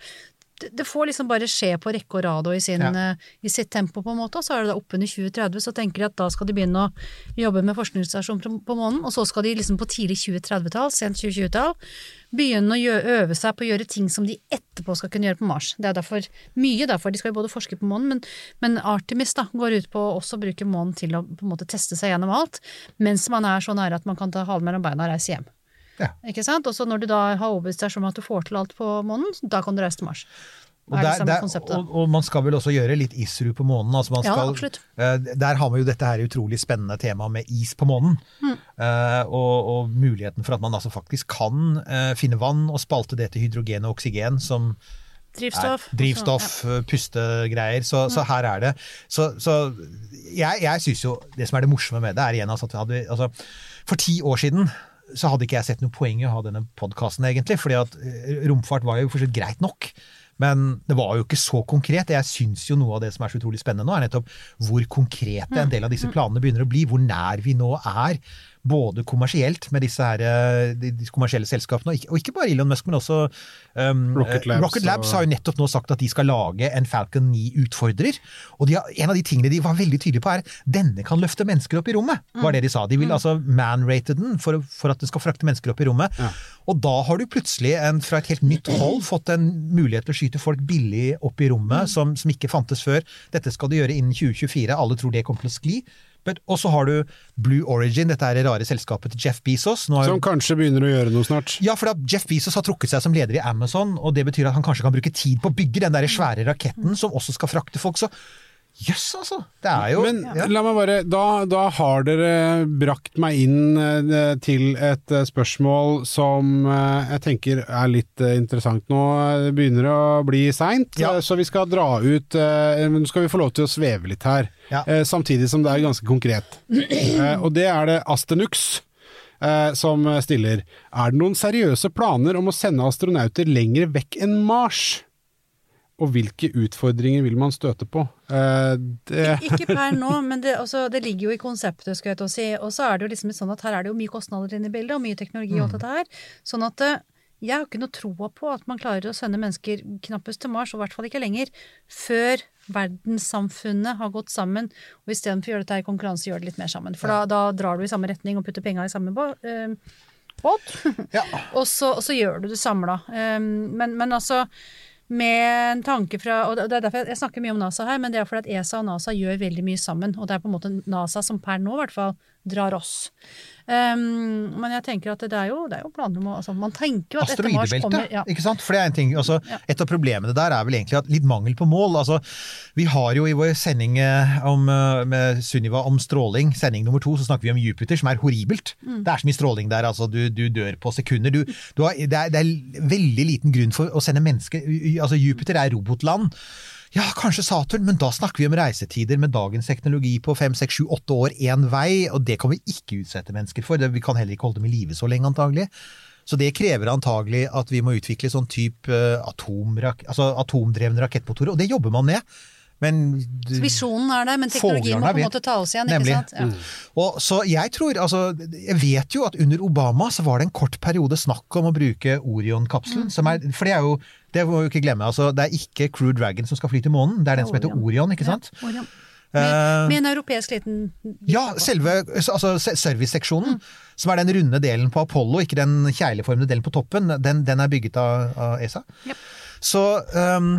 det, får liksom bare skje på rekke og rad og i, sin, Ja. eh, i sitt tempo, på en måte. Og så er det da oppunder 2030, så tenker de at da skal de begynne å jobbe med forskningsstasjon på, månen. Og så skal de liksom på tidlig 2030-tall, sent 2020-tall, begynne å øve seg på å gjøre ting som de etterpå skal kunne gjøre på Mars. Det er derfor, mye derfor. De skal jo både forske på månen, men, men Artemis da, går ut på å også bruke månen til å på en måte teste seg gjennom alt, mens man er så nære at man kan ta halen mellom beina og reise hjem. Ja. Ikke sant? Og så når du da har overbevist deg om at du får til alt på månen, da kan du reise til Mars. og, er der, der, og, og man skal vel også gjøre litt isru på månen. Altså man Ja, skal, absolutt. Uh, der har vi jo dette her utrolig spennende temaet med is på månen. Mm. Uh, og, og muligheten for at man altså faktisk kan uh, finne vann og spalte det til hydrogen og oksygen, som Drivstoff. er drivstoff, ja. pustegreier. Så, så her er det. Så, så jeg, jeg syns jo det som er det morsomme med det, er igjen altså at vi hadde altså, For ti år siden så hadde ikke jeg sett noe poeng i å ha denne podkasten, egentlig. fordi at eh, romfart var jo for så vidt greit nok. Men det var jo ikke så konkret. Jeg syns jo noe av det som er så utrolig spennende nå, er nettopp hvor konkrete en del av disse planene begynner å bli. Hvor nær vi nå er. Både kommersielt med disse, her, eh, de, de kommersielle selskapene, og ikke, og ikke bare Elon Musk, men også um, Rocket Labs Rocket Labs og- har jo nettopp nå sagt at de skal lage en Falcon 9 utfordrer. Og de har, en av de tingene de var veldig tydelige på er denne kan løfte mennesker opp i rommet. var det De sa. De vil altså man-rate den for, for at den skal frakte mennesker opp i rommet. Og da har du plutselig en, fra et helt nytt hold fått en mulighet til å skyte folk billig opp i rommet, som, som ikke fantes før. Dette skal du gjøre innen 2024. Alle tror det kommer til å skli. Og så har du Blue Origin, dette er det rare selskapet til Jeff Bezos. Har Som kanskje begynner å gjøre noe snart. ja, for Jeff Bezos har trukket seg som leder i Amazon, og det betyr at han kanskje kan bruke tid på å bygge den der svære raketten som også skal frakte folk. Så jøss, altså! Det er jo Men ja. la meg bare da, da har dere brakt meg inn eh, til et eh, spørsmål som eh, jeg tenker er litt eh, interessant nå. Det begynner å bli seint, Ja. så vi skal dra ut Nå skal vi få lov til å sveve litt her, Ja. samtidig som det er ganske konkret. Og det er det Astenux. Som stiller Er det noen seriøse planer om å sende astronauter lenger vekk enn Mars? Og hvilke utfordringer vil man støte på? Eh, det Ikke per nå, men det, altså, det ligger jo i konseptet, skal jeg til å si. Og så er det jo liksom sånn at her er det jo mye kostnader inne i bildet, og mye teknologi og alt dette her. Sånn at eh, jeg har ikke noe troa på at man klarer å sende mennesker knappest til Mars, og i hvert fall ikke lenger, før verdenssamfunnet har gått sammen, og istedenfor å gjøre dette i konkurranse, gjør det litt mer sammen. For da, da drar du i samme retning og putter penga i samme båt. eh, båt. og, så, og så gjør du det samla. Um, men, men altså med en tanke fra og det er derfor jeg, snakker mye om NASA her, men det er fordi at ESA og NASA gjør veldig mye sammen. Og det er på en måte NASA som per nå i hvert fall drar oss. Um, men jeg tenker at det er jo, det er jo planer om å altså, Man tenker jo at etter Mars kommer ja. ikke sant? For det er en ting, altså, Et av problemene der er vel egentlig at litt mangel på mål. Altså, vi har jo i vår sending eh, om, eh, med Sunniva om stråling, sending nummer to, så snakker vi om Jupiter, som er horribelt. Mm. Det er så mye stråling der, altså du, du dør på sekunder. Du, du har, det, er, det er veldig liten grunn for å sende mennesker altså Jupiter er robotland. Ja, kanskje Saturn, men da snakker vi om reisetider med dagens teknologi på fem, seks, sju, åtte år én vei, og det kan vi ikke utsette mennesker for. Vi kan heller ikke holde dem i live så lenge, antagelig. Så det krever antagelig at vi må utvikle sånn type eh, atomrak altså atomdrevne rakettmotorer, og det jobber man med. Men Så Visjonen er der, men teknologien må på en måte ta oss igjen. Nemlig. ikke sant? Ja. Og så jeg tror, altså, jeg vet jo at under Obama så var det en kort periode snakk om å bruke Orion-kapselen. som er, For det er jo, det må vi ikke glemme, altså, det er ikke Crew Dragon som skal fly til månen, det er den som heter Orion, ikke sant? Ja, Orion. Eh, Med, med en europeisk liten ja, selve altså, serviceseksjonen, mm. som er den runde delen på Apollo, ikke den kjegleformede delen på toppen, den, den er bygget av, av ESA. Yep. Så, um,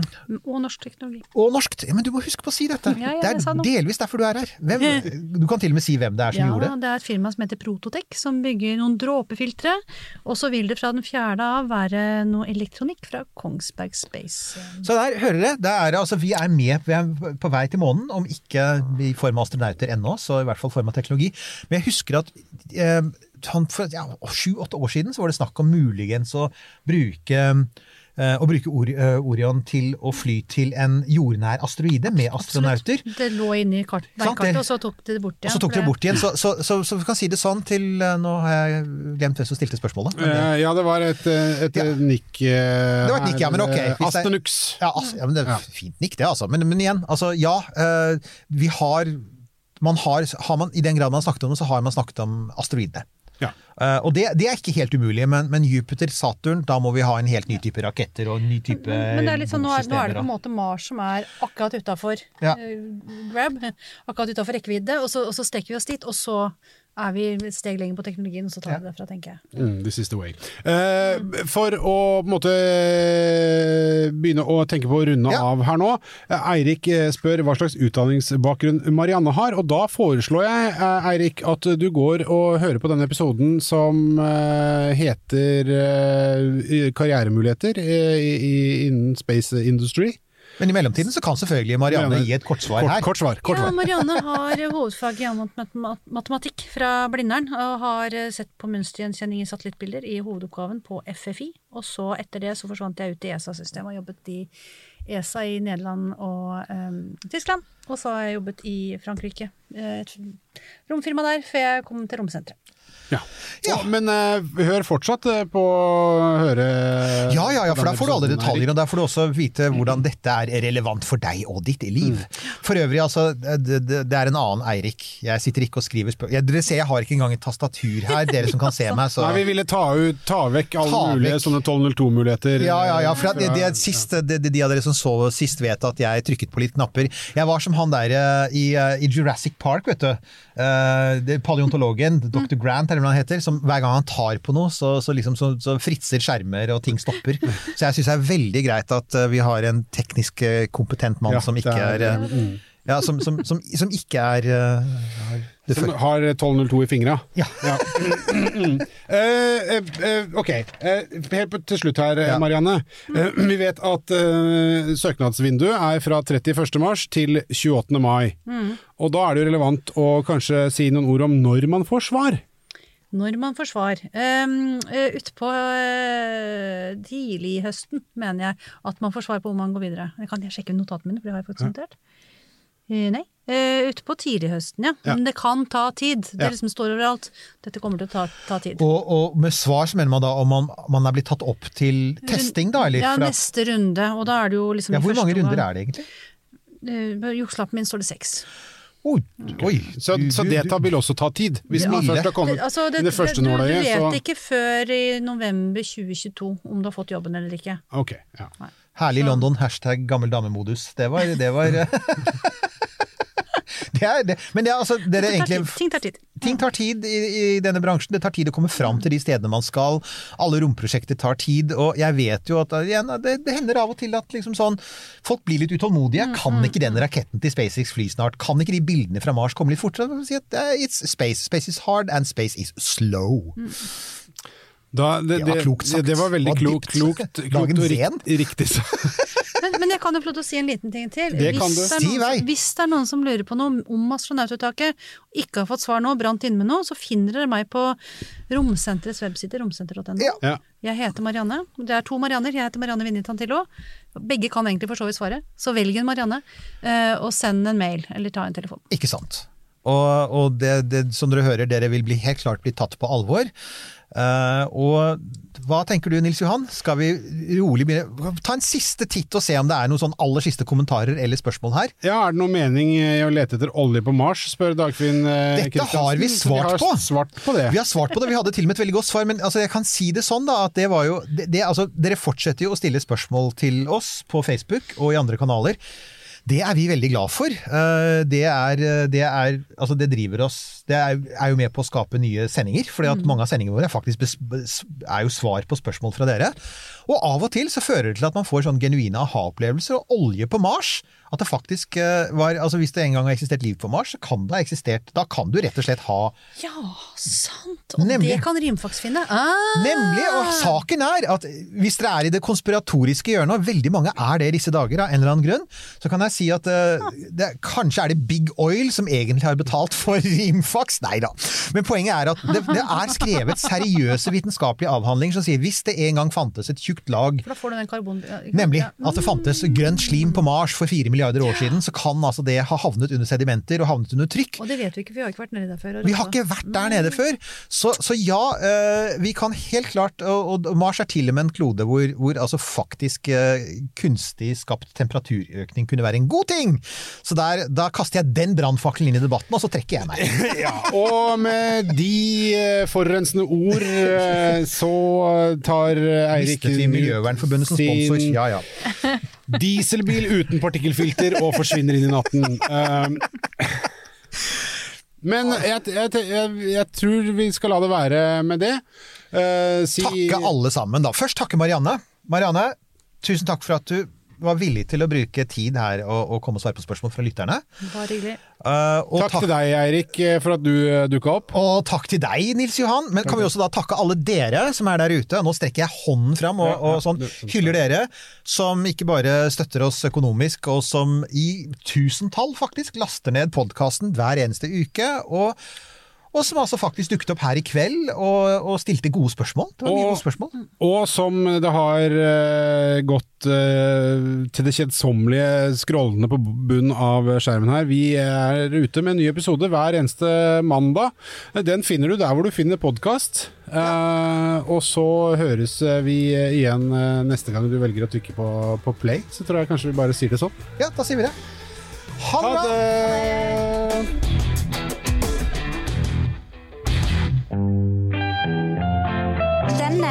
Og norsk teknologi. og norsk Men du må huske på å si dette! Ja, ja, det er delvis derfor du er her. Hvem, du kan til og med si hvem det er som Ja, gjorde det. det er et firma som heter Prototech, som bygger noen dråpefiltre. Og så vil det fra den fjerde av være noe elektronikk fra Kongsberg Space. Så der, hører dere, det er, altså, vi er med, vi er på vei til månen, om ikke i form av astronauter ennå, så i hvert fall i form av teknologi. Men jeg husker at eh, for ja, sju-åtte år siden så var det snakk om muligens å bruke å bruke eh, Orion til å fly til en jordnær asteroide med astronauter. Absolutt. Det lå inne i kart, veikartet, og så tok de det bort igjen. Og så tok de det bort igjen, så, så, så, så vi kan si det sånn til eh, Nå har jeg glemt hvem som stilte spørsmålet. det- Eh, ja, det var et, eh, et Ja. nikk eh, Det var et nikk, ja, men ok. eh, Astenux. Ja, altså, ja, men det er fint nikk, det, altså. Men, men igjen, altså, ja. eh, vi har man har, har man, I den grad man har snakket om det, så har man snakket om asteroidene. Ja. Uh, og det, det er ikke helt umulig, men, men Jupiter, Saturn, da må vi ha en helt ny type raketter og en ny type Men det er litt sånn, nå, er, nå er det på en måte Mars som er akkurat utafor Ja. grab, akkurat utafor rekkevidde, og så, og så strekker vi oss dit, og så er vi et steg lenger på teknologien, så tar vi det derfra, tenker jeg. Mm, this is the way. Eh, for å på en måte begynne å tenke på å runde Ja. av her nå. eh, Eirik eh, spør hva slags utdanningsbakgrunn Marianne har, og da foreslår jeg, eh, Eirik, at du går og hører på denne episoden som heter Karrieremuligheter innen space industry. Men i mellomtiden så kan selvfølgelig Marianne gi et kortsvar Kort, her. kort svar. Kort Ja. Marianne har hovedfag i anvendt matematikk fra Blindern, og har eh, sett på mønstergjenkjenning i satellittbilder i hovedoppgaven på FFI. Og så etter det så forsvant jeg ut i ESA-systemet og jobbet i ESA i Nederland og um, Tyskland. Og så har jeg jobbet i Frankrike, eh, et romfirma der, før jeg kom til romsenteret. Ja. Og, men uh, hør fortsatt eh, på å høre Ja, ja, ja, for da får du alle detaljer, og der får du også vite hvordan dette er relevant for deg og ditt liv. For øvrig, altså, det, det, det er en annen Eirik. Jeg sitter ikke og skriver spørsmål dere ser, jeg har ikke engang et tastatur her, dere som kan se meg, så Nei, vi ville ta, ut, ta vekk alle Ta mulige vekk. sånne 1202-muligheter. Ja, ja, ja, for at det, det er sist, det, det, de av dere som så sist vet at jeg trykket på litt knapper. Jeg var som han der eh, i, eh, i Jurassic Park, vet du. Uh, paleontologen, Dr. Grant, eller hva han heter, som hver gang han tar på noe, så, så, liksom, så, så fritser skjermer og ting stopper. Så jeg syns det er veldig greit at eh, vi har en teknisk eh, kompetent mann Ja, som ikke er, er- mm. ja, som, som, som, som ikke er uh, Som har 1202 i fingra. Ja. Eh, Uh, uh, ok, uh, helt på- til slutt her, eh, Ja. Marianne. Eh, vi vet at eh, søknadsvinduet er fra 31. mars til 28. mai. Og da er det jo relevant å kanskje si noen ord om når man får svar. Når man får svar. Um, Utpå uh, tidlig i høsten mener jeg at man får svar på om man går videre. Jeg kan jeg sjekke notatene mine, for det har jeg fått sentert. Uh, Nei. Eh, ute på tidlighøsten, ja. Ja. Men det kan ta tid. Det Ja. liksom står overalt. Dette kommer til å ta, ta tid. Og, og med svar så mener man da om man, man er blitt tatt opp til testing, da? Eller? ja, neste runde, og da er det jo liksom ja, hvor mange runder er det egentlig? Uh, På jukselappen min står det seks. Oi, oi. Så, så du- det vil også ta tid. Hvis Ja. man Mille. først har kommet altså, det, det første nåløyet. du, du vet så ikke før i november 2022 om du har fått jobben eller ikke. Ok, ja. Herlig London, hashtag gammel damemodus. Det var, det var det er, det. Men det er altså Det tar egentlig tid. Ting tar tid. Ting tar tid i, i denne bransjen. Det tar tid å komme fram til de stedene man skal. Alle romprosjekter tar tid. Og jeg vet jo at igjen, det, det hender av og til at liksom sånn, folk blir litt utålmodige. Kan ikke den raketten til SpaceX fly snart? Kan ikke de bildene fra Mars komme litt fortere? Si at it's space. Space is hard, and space is slow. Da, det, Det var klokt sagt. det, var veldig var klokt, klokt, klokt og rikt, riktig sagt. Men, men jeg kan jo få lov til å si en liten ting til. Det kan hvis, du. det er Si noen, vei. hvis det er noen som lurer på noe om astronaututtaket, og ikke har fått svar nå, brant inne med noe, så finner dere meg på Romsenterets webside, romsenter.no. Ja. Ja. Jeg heter Marianne. Det er to Marianner. Jeg heter Marianne Vinje Tantillo. Begge kan egentlig for så vidt svaret, så velg en Marianne, eh, og send en mail, eller ta en telefon. Ikke sant. Og, og det, det, som dere hører, dere vil bli helt klart bli tatt på alvor. Eh, og hva tenker du Nils Johan? Skal vi rolig begynne? Ta en siste titt og se om det er noen sånn aller siste kommentarer eller spørsmål her. Ja, Er det noen mening i å lete etter olje på Mars, spør Dagfinn Kristiansen. Dette har vi svart svart har på. svart på det. Vi har svart på det, vi hadde til og med et veldig godt svar, men altså, jeg kan si det sånn da, at det var jo det, det, altså, Dere fortsetter jo å stille spørsmål til oss på Facebook og i andre kanaler. Det er vi veldig glad for. Eh, Det er, det er Altså, det driver oss Det er, er jo med på å skape nye sendinger, for mm. mange av sendingene våre er faktisk er jo svar på spørsmål fra dere. Og av og til så fører det til at man får sånn genuine aha-opplevelser. Og olje på Mars at det faktisk eh, var altså Hvis det en gang har eksistert liv på Mars, så kan det ha eksistert Da kan du rett og slett ha Ja, sant! Og Nemlig. det kan Rimfax finne. Ah! Nemlig, og saken er at hvis dere er i det konspiratoriske hjørnet, og veldig mange er det i disse dager av en eller annen grunn, så kan jeg si at uh, det, kanskje er det Big Oil som egentlig har betalt for Rimfax. Nei da. Men poenget er at det, det er skrevet seriøse vitenskapelige avhandlinger som sier hvis det en gang fantes et tjukt lag For da får du den karbon... ja. Nemlig at det fantes grønt slim på Mars for fire milliarder år siden, så kan altså det ha havnet under sedimenter og havnet under trykk. Og det vet vi ikke, for vi har ikke vært nedi der før. Vi har ikke vært der nede før. Så, så ja, eh, vi kan helt klart Og, Mars er til og med en klode hvor, hvor altså faktisk eh, kunstig skapt temperaturøkning kunne være en god ting! Så der, da kaster jeg den brannfakkelen inn i debatten, og så trekker jeg meg. Ja, og med de eh, forurensende ord så tar Eirik Mistet vi Miljøvernforbundet som sponsor? sin Ja ja. Dieselbil uten partikkelfilter og forsvinner inn i natten. Um, men jeg, jeg, jeg, jeg tror vi skal la det være med det. Uh, si Takke alle sammen, da. Først takke Marianne. Marianne, tusen takk for at du var villig til å bruke tid her og, og komme og svare på spørsmål fra lytterne. Bare hyggelig. Uh, og Takk til deg, Eirik, eh, for at du uh, dukka opp. Og takk til deg, Nils Johan. Men kan vi også da takke alle dere som er der ute. Nå strekker jeg hånden fram og, og sånn hyller dere, som ikke bare støtter oss økonomisk, og som i tusentall faktisk laster ned podkasten hver eneste uke. og og som altså faktisk dukket opp her i kveld og, og stilte gode spørsmål. Det var mye Og- gode spørsmål. Og som det har uh, gått uh, til det kjedsommelige scrollende på bunnen av skjermen her. Vi er ute med en ny episode hver eneste mandag. Den finner du der hvor du finner podkast. og så høres vi igjen eh, neste gang du velger å trykke på, på play. Så tror jeg kanskje vi bare sier det sånn. Ja, da sier vi det. Ha det